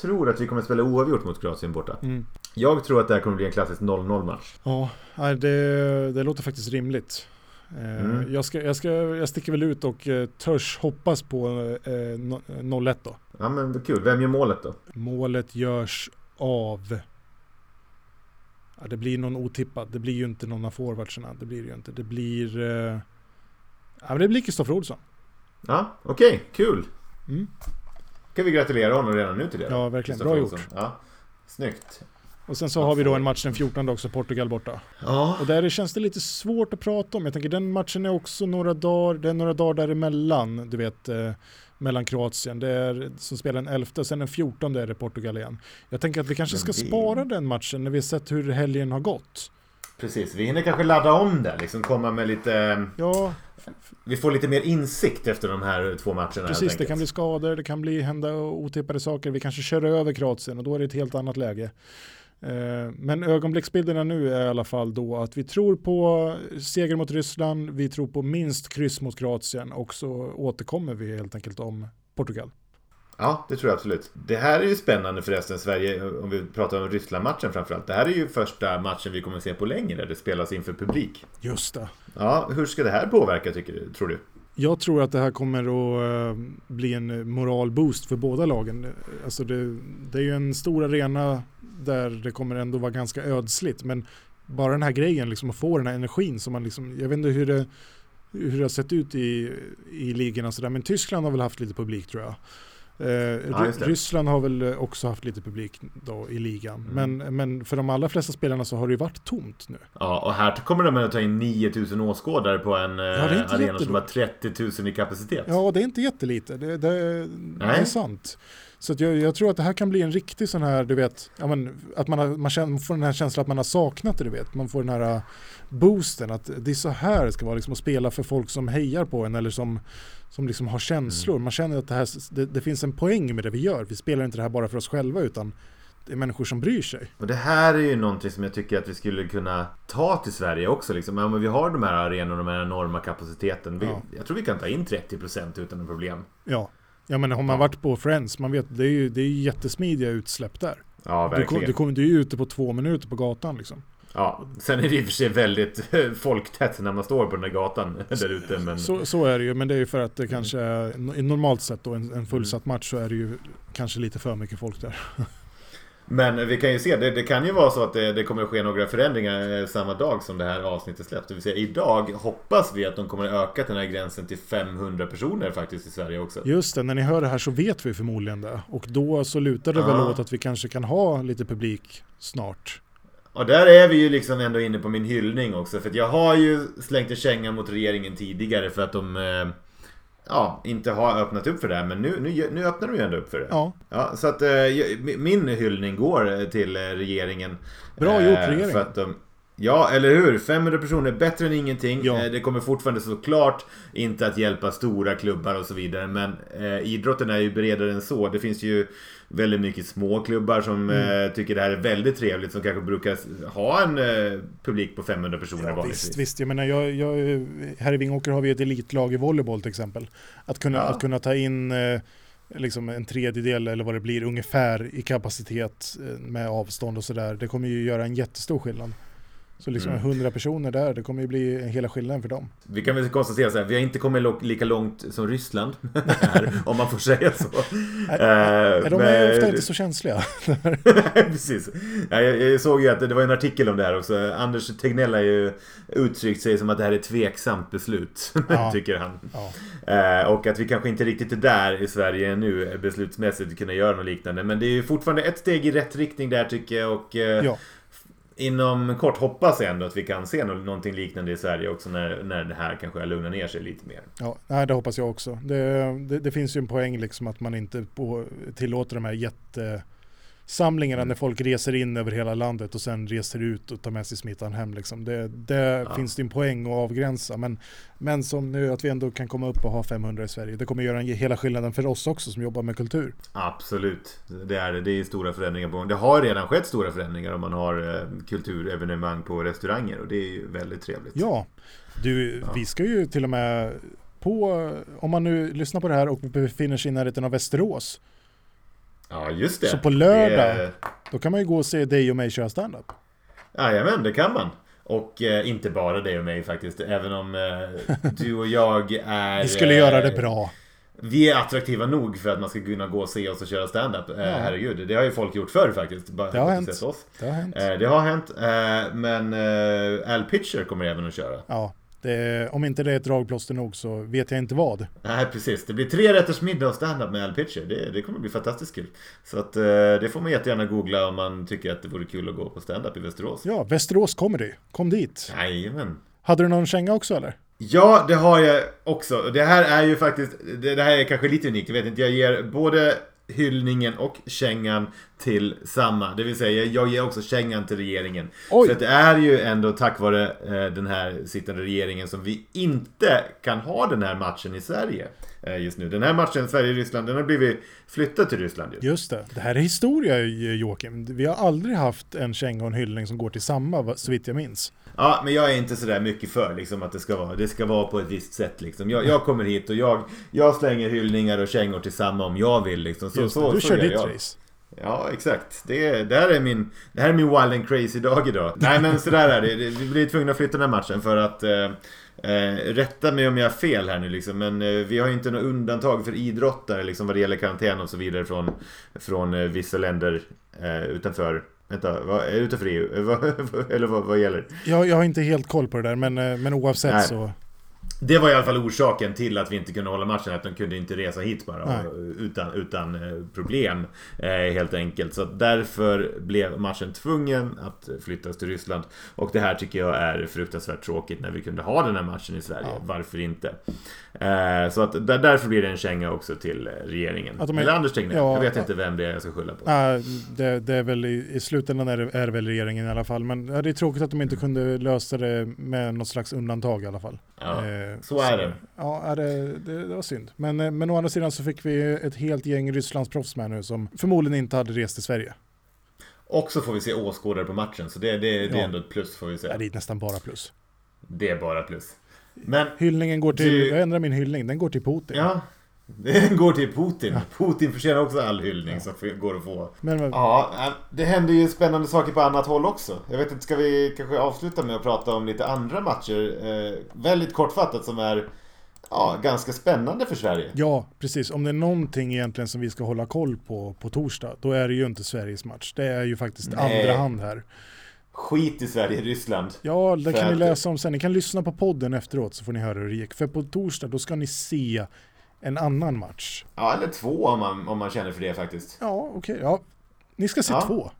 tror att vi kommer spela oavgjort mot Kroatien borta. Mm. Jag tror att det här kommer bli en klassisk 0-0 match. Ja, det, det låter faktiskt rimligt. Eh, Mm. jag, ska, jag, ska, jag sticker väl ut och eh, törs hoppas på eh, no- 0-1 då. Ja men kul. Vem gör målet då? Målet görs av... Ja, det blir någon otippad. Det blir ju inte någon av forwardsarna. Det blir det ju inte. Det blir... Eh, ja, men det blir Kristoffer Olsson. Ja, okej. kul. Mm. Kan vi gratulera honom redan nu till det? Ja, verkligen. Bra Olsson. gjort. Ja. Snyggt. Och sen så har vi då en match den 14 också, Portugal borta. Ja. Och där känns det lite svårt att prata om. Jag tänker den matchen är också några dagar, det är några dagar däremellan, du vet, eh, mellan Kroatien. Det är som spelar den 11 och sen den 14 är det Portugal igen. Jag tänker att vi kanske ska spara den matchen när vi har sett hur helgen har gått. Precis, vi hinner kanske ladda om det. Liksom komma med lite... Ja, Vi får lite mer insikt efter de här två matcherna precis. Det kan bli skador, det kan bli hända otippade saker. Vi kanske kör över Kroatien och då är det ett helt annat läge. Eh, Men ögonblicksbilderna nu är i alla fall då att vi tror på seger mot Ryssland, vi tror på minst kryss mot Kroatien och så återkommer vi helt enkelt om Portugal. Ja, det tror jag absolut. Det här är ju spännande förresten, Sverige, om vi pratar om Ryssland-matchen framförallt. Det här är ju första matchen vi kommer se på länge där det spelas inför publik. Just det. Ja, hur ska det här påverka tycker du, tror du? Jag tror att det här kommer att eh, bli en eh, moralboost för båda lagen. Alltså det, det är ju en stor arena där det kommer ändå vara ganska ödsligt. Men bara den här grejen, liksom att få den här energin som man liksom, jag vet inte hur det, hur det har sett ut i, i ligorna sådär. Men Tyskland har väl haft lite publik tror jag. Eh, Ja. Ryssland har väl också haft lite publik då i ligan. Mm. Men, men för de allra flesta spelarna så har det ju varit tomt nu. Ja, och här kommer de att ta in 9000 åskådare på en eh, är inte arena som har jättedåligt. 30 000 i kapacitet. Ja, det är inte jättelite. Det, det, det är sant. Så jag, jag tror att det här kan bli en riktig sån här, du vet, ja, men, att man, har, man, känner, man får den här känslan att man har saknat det, du vet. Man får den här uh, boosten, att det är så här det ska vara, liksom, att spela för folk som hejar på en eller som, som liksom har känslor. Mm. Man känner att det, här, det, det finns en poäng med det vi gör. Vi spelar inte det här bara för oss själva, utan det är människor som bryr sig. Och det här är ju någonting som jag tycker att vi skulle kunna ta till Sverige också. Liksom. Ja, men vi har de här arenorna, de här enorma kapaciteten. Vi, Ja. Jag tror vi kan ta in 30% utan problem. Ja, ja men har man varit på Friends, man vet, det är ju det är jättesmidiga utsläpp där. Ja, verkligen. du, kommer, du är ju ute på två minuter på gatan liksom. Ja, sen är det i och för sig väldigt folktätt när man står på den där gatan där ute. Men... Så, så är det ju, men det är ju för att det kanske är, normalt sett då en, en fullsatt match så är det ju kanske lite för mycket folk där. Men vi kan ju se, det, det kan ju vara så att det, det kommer att ske några förändringar eh, samma dag som det här avsnittet släpps. Det vill säga idag hoppas vi att de kommer att öka den här gränsen till 500 personer faktiskt i Sverige också. Just det, när ni hör det här så vet vi förmodligen det. Och då så lutar det väl Ja. åt att vi kanske kan ha lite publik snart. Och där är vi ju liksom ändå inne på min hyllning också. För att jag har ju slängt en känga mot regeringen tidigare för att de eh, ja, inte har öppnat upp för det här. Men nu, nu, nu öppnar de ju ändå upp för det. Ja, Ja, så att eh, min hyllning går eh, till eh, regeringen. Bra Eh, gjort, regeringen. För att de, ja, eller hur? 500 personer är bättre än ingenting. Ja. Eh, Det kommer fortfarande såklart inte att hjälpa stora klubbar och så vidare. Men eh, idrotten är ju bredare än så. Det finns ju väldigt mycket små klubbar som Mm. eh, tycker det här är väldigt trevligt. Som kanske brukar ha en eh, publik på 500 personer ja vanligtvis. visst, visst. Jag menar, jag, jag, här i Vingåker har vi ett elitlag i volleyboll till exempel. Att kunna, Ja. att kunna ta in eh, liksom en tredjedel eller vad det blir ungefär i kapacitet eh, med avstånd och sådär. Det kommer ju göra en jättestor skillnad. Så liksom 100 personer där, det kommer ju bli hela skillnaden för dem. Vi kan väl konstatera så här, vi har inte kommit lika långt som Ryssland här, om man får säga så. Är de är men- ofta inte så känsliga. Precis. Ja, jag, jag såg ju att det var en artikel om det här också. Anders Tegnell har ju uttryckt sig som att det här är ett tveksamt beslut. Ja. tycker han. Ja. Eh, och att vi kanske inte riktigt är där i Sverige nu beslutsmässigt kunna göra något liknande. Men det är ju fortfarande ett steg i rätt riktning där tycker jag. Och eh, Ja inom kort hoppas jag ändå att vi kan se någonting liknande i Sverige också när, när det här kanske lugnar ner sig lite mer. Ja, nej, det hoppas jag också. Det, det, det finns ju en poäng liksom att man inte på, tillåter de här jätte jättesamlingarna när folk reser in över hela landet och sen reser ut och tar med sig smittan hem. Liksom. Det, det Ja. finns det en poäng att avgränsa. Men, men som nu att vi ändå kan komma upp och ha 500 i Sverige. Det kommer göra en, hela skillnaden för oss också som jobbar med kultur. Absolut, det är det. Det är stora förändringar på gång. Det har redan skett stora förändringar om man har eh, kulturevenemang på restauranger och det är ju väldigt trevligt. Ja, du, vi ska ju till och med på, om man nu lyssnar på det här och befinner sig i närheten av Västerås, Ja, just det. Så på lördag- Det, då kan man ju gå och se dig och mig köra standup. jajamän, det kan man. Och eh, inte bara dig och mig faktiskt. Även om eh, du och jag är... Vi skulle eh, göra det bra. Vi är attraktiva nog för att man ska kunna gå och se oss och köra stand-up. Eh, Herregud, det har ju folk gjort förr faktiskt. Bara Det har hänt. Oss. Det har hänt. Eh, det har hänt. Eh, men eh, Al Pitcher kommer även att köra. Ja, det, om inte det är ett dragplåster nog så vet jag inte vad. Nej, precis. Det blir tre rätters middag och stand-up med Al Pitcher. Det, det kommer bli fantastiskt kul. Så att eh, det får man jättegärna googla om man tycker att det vore kul att gå på stand-up i Västerås. Ja, Västerås Comedy. Kom dit. Jajamän. Hade du någon känga också eller? Ja, det har jag också. Det här är ju faktiskt, det, det här är kanske lite unikt, jag vet inte. Jag ger både hyllningen och kängan till samma. Det vill säga, jag ger också kängan till regeringen. Oj. Att det är ju ändå tack vare eh, den här sittande regeringen som vi inte kan ha den här matchen i Sverige just nu. Den här matchen Sverige-Ryssland, den har blivit flyttad till Ryssland just. Just det. Det här är historia Joakim. Vi har aldrig haft en känga och en hyllning som går till samma så vitt jag minns. Ja, men jag är inte sådär mycket för liksom, att det ska vara, det ska vara på ett visst sätt. Liksom. Jag, jag kommer hit och jag, jag slänger hyllningar och kängor till samma om jag vill. Liksom. Så, Just så, det. Du så kör ditt jag. race. Ja, exakt. Det, det, här är min, det här är min wild and crazy dag idag. Nej, men sådär är det. Vi blir tvungna att flytta den här matchen för att eh, Eh, rätta mig om jag har fel här nu liksom, men eh, vi har ju inte något undantag för idrottare liksom vad det gäller karantän och så vidare från, från eh, vissa länder eh, utanför Vänta, vad, utanför EU? Eller vad, vad gäller? Jag, jag har inte helt koll på det där men, men oavsett Nej. så. Det var i alla fall orsaken till att vi inte kunde hålla matchen, att de kunde inte resa hit bara Nej. utan, utan eh, problem. Eh, helt enkelt. Så därför blev matchen tvungen att flyttas till Ryssland. Och det här tycker jag är fruktansvärt tråkigt när vi kunde ha den här matchen i Sverige. Ja. Varför inte? Eh, så att där, därför blir det en känga också till regeringen. Är- Eller Anders Tegnell. Ja, jag vet inte vem det är jag ska skylla på. Nej, det, det är väl i, i slutändan är det, är det väl regeringen i alla fall. Men det är tråkigt att de inte kunde lösa det med något slags undantag i alla fall. Ja, Eh, så är det. Ja, ja, det, det, det var synd. Men, eh, men å andra sidan så fick vi ett helt gäng Rysslandsproffs med nu som förmodligen inte hade rest till Sverige. Och så får vi se åskådare på matchen. Så det, det, det är Ja. ändå ett plus får vi Ja, säga. det är nästan bara plus. Det är bara plus. Men Hyllningen går till, Du- jag ändrar min hyllning, den går till Putin. Ja, det går till Putin. Putin förtjänar också all hyllning som går att få. Men, men, Ja, äh, det händer ju spännande saker på annat håll också. Jag vet inte, ska vi kanske avsluta med att prata om lite andra matcher? Eh, väldigt kortfattat som är ja, ganska spännande för Sverige. ja, precis. Om det är någonting egentligen som vi ska hålla koll på på torsdag, då är det ju inte Sveriges match. Det är ju faktiskt Nej. andra hand här. Skit i Sverige-Ryssland. Ja, det kan ni läsa om sen. Ni kan lyssna på podden efteråt så får ni höra hur det gick. För på torsdag, då ska ni se en annan match. Ja, eller två om man, om man känner för det faktiskt. Ja, okej. Ja. Ni ska se Ja. två.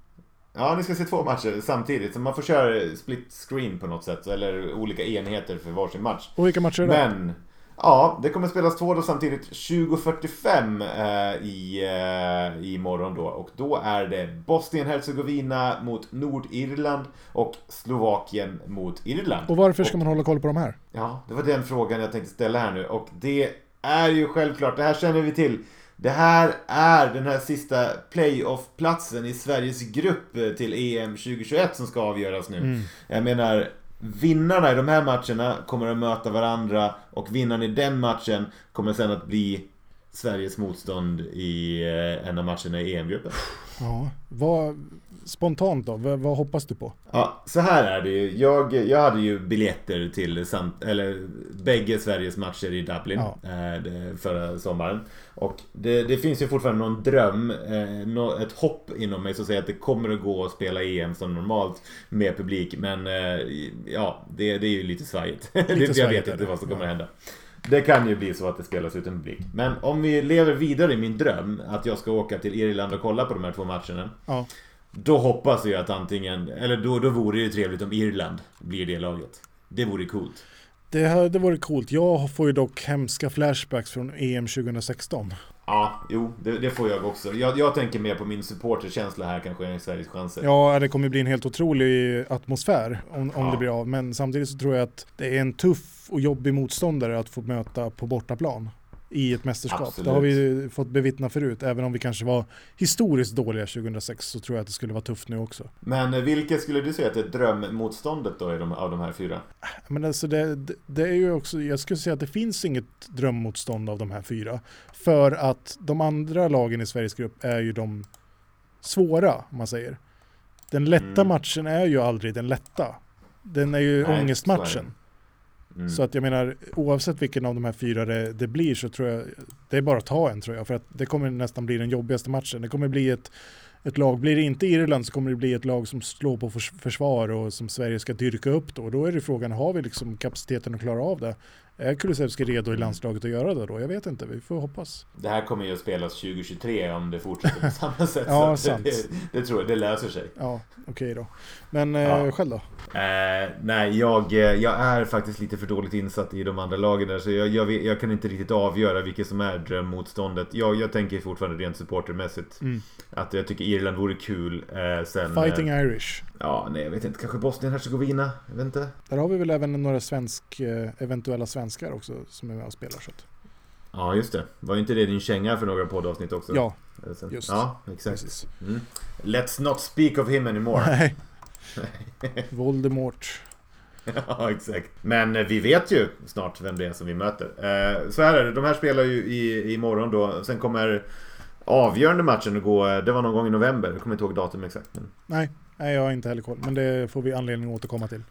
Ja, ni ska se två matcher samtidigt. Så man får köra split screen på något sätt. Eller olika enheter för varsin match. Och vilka matcher är det? Men, ja, det kommer spelas två då samtidigt 20.45 eh, i, eh, i morgon då. Och då är det Bosnien-Hercegovina mot Nordirland och Slovakien mot Irland. Och varför ska man hålla koll på de här? Ja, det var den frågan jag tänkte ställa här nu. Och det är ju självklart, det här känner vi till. Det här är den här sista playoff-platsen i Sveriges grupp eh, till EM 2021 som ska avgöras nu. Jag menar, vinnarna i de här matcherna kommer att möta varandra och vinnaren i den matchen kommer sen att bli Sveriges motstånd i eh, en av matcherna i EM-gruppen. Ja, vad, spontant då, vad, vad, hoppas du på? Ja, så här är det ju. Jag, jag hade ju biljetter till samt, eller, bägge Sveriges matcher i Dublin ja. eh, förra sommaren. Och det, det, finns ju fortfarande någon dröm, eh, ett hopp inom mig som säger att det kommer att gå att spela EM som normalt med publik. Men eh, ja, det, det, är ju lite svajigt. Lite jag vet inte vad som kommer att hända. Det kan ju bli så att det spelas utan publik. Men om vi lever vidare i min dröm att jag ska åka till Irland och kolla på de här två matcherna. Ja. Då hoppas jag att antingen, eller då, då vore det ju trevligt om Irland blir det laget. Det vore coolt. Det hade varit coolt. Jag får ju dock hemska flashbacks från EM 2016. Ja, jo, det, det får jag också. Jag, jag, tänker mer på min supporterkänsla här kanske än Sveriges chanser. Ja, det kommer bli en helt otrolig atmosfär om, om ja. det blir av. Men samtidigt så tror jag att det är en tuff och jobbig motståndare att få möta på bortaplan i ett mästerskap. Absolut. Det har vi fått bevittna förut. Även om vi kanske var historiskt dåliga 2006 så tror jag att det skulle vara tufft nu också. Men eh, vilket skulle du säga att är drömmotståndet då de, av de här fyra? Men alltså det, det, är ju också, jag skulle säga att det finns inget drömmotstånd av de här fyra. För att de andra lagen i Sveriges grupp är ju de svåra, om man säger. Den lätta mm. matchen är ju aldrig den lätta. Den är ju Nej, ångestmatchen. Mm. Så att jag menar, oavsett vilken av de här fyra det, det, blir så tror jag, det är bara att ta en tror jag. För att det kommer nästan bli den jobbigaste matchen. Det kommer bli ett, ett lag, blir det inte Irland så kommer det bli ett lag som slår på försvar och som Sverige ska dyrka upp då. Då är det frågan, har vi liksom kapaciteten att klara av det? Är Kulusevski redo i mm. landslaget att göra det då? Jag vet inte, vi får hoppas. Det här kommer ju att spelas 2023 om det fortsätter på samma sätt. ja, sant. Det, det, tror jag, det löser sig. Ja, okej okay då. Men eh, ja. själv då? Eh, nej, jag, eh, jag är faktiskt lite för dåligt insatt i de andra lagen där, så jag, jag, jag kan inte riktigt avgöra vilket som är drömmotståndet. Jag, jag tänker fortfarande rent supportermässigt. Mm. Att jag tycker Irland vore kul. Eh, sen, Fighting eh, Irish. Ja, nej jag vet inte. Kanske Bosnien-Hercegovina? Jag vet inte. Där har vi väl även några svensk, eh, eventuella svenskar också som är med och spelar. Så att... Ja, just det. Var inte det din känga för några poddavsnitt också? Ja, just Ja, exakt. Mm. Let's not speak of him anymore. Nej. Voldemort. Ja, exakt. Men eh, vi vet ju snart vem det är som vi möter. Eh, så här är det, de här spelar ju i, imorgon då. Sen kommer avgörande matchen att gå, det var någon gång i november. Jag kommer inte ihåg datum exakt. Men... Nej, nej, jag har inte heller koll. Men det får vi anledning att återkomma till.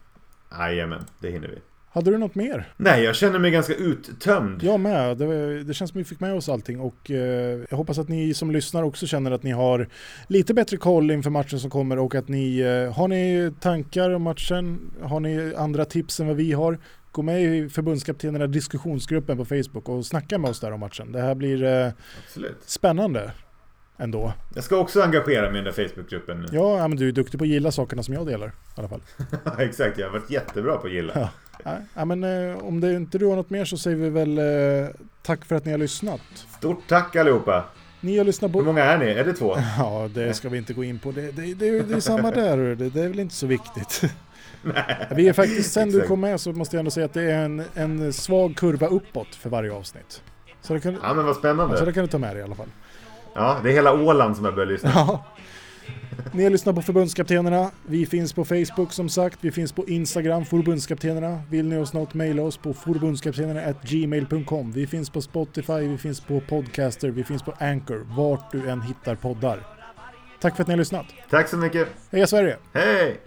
Jajamän, det hinner vi. Hade du något mer? Nej, jag känner mig ganska uttömd. Jag med. Det, det känns som vi fick med oss allting och eh, jag hoppas att ni som lyssnar också känner att ni har lite bättre koll inför matchen som kommer och att ni eh, har ni tankar om matchen, har ni andra tips än vad vi har, gå med i förbundskaptenerna diskussionsgruppen på Facebook och snacka med oss där om matchen. Det här blir eh, spännande ändå. Jag ska också engagera mig i den där Facebookgruppen. Ja, men du är duktig på att gilla sakerna som jag delar i alla fall. Exakt, jag har varit jättebra på att gilla. Ja. Ja, men eh, om det inte du har något mer så säger vi väl eh, tack för att ni har lyssnat. Stort tack allihopa! Ni har lyssnat på... Hur många är ni? Är det två? Ja, det ska vi inte gå in på. Det, det, det, det är samma där, det, det är väl inte så viktigt. Nej, vi är faktiskt, sen du kom med så måste jag ändå säga att det är en, en svag kurva uppåt för varje avsnitt. Så det kan, ja men vad spännande. Så det kan du ta med dig i alla fall. Ja, det är hela Åland som jag börjar lyssna. Ja. Ni har lyssnat på förbundskaptenerna. Vi finns på Facebook som sagt. Vi finns på Instagram, förbundskaptenerna. Vill ni oss något, mejla oss på förbundskaptenerna.gmail.com. Vi finns på Spotify, vi finns på Podcaster, vi finns på Anchor, vart du än hittar poddar. Tack för att ni har lyssnat. Tack så mycket. Heja Sverige! Hej!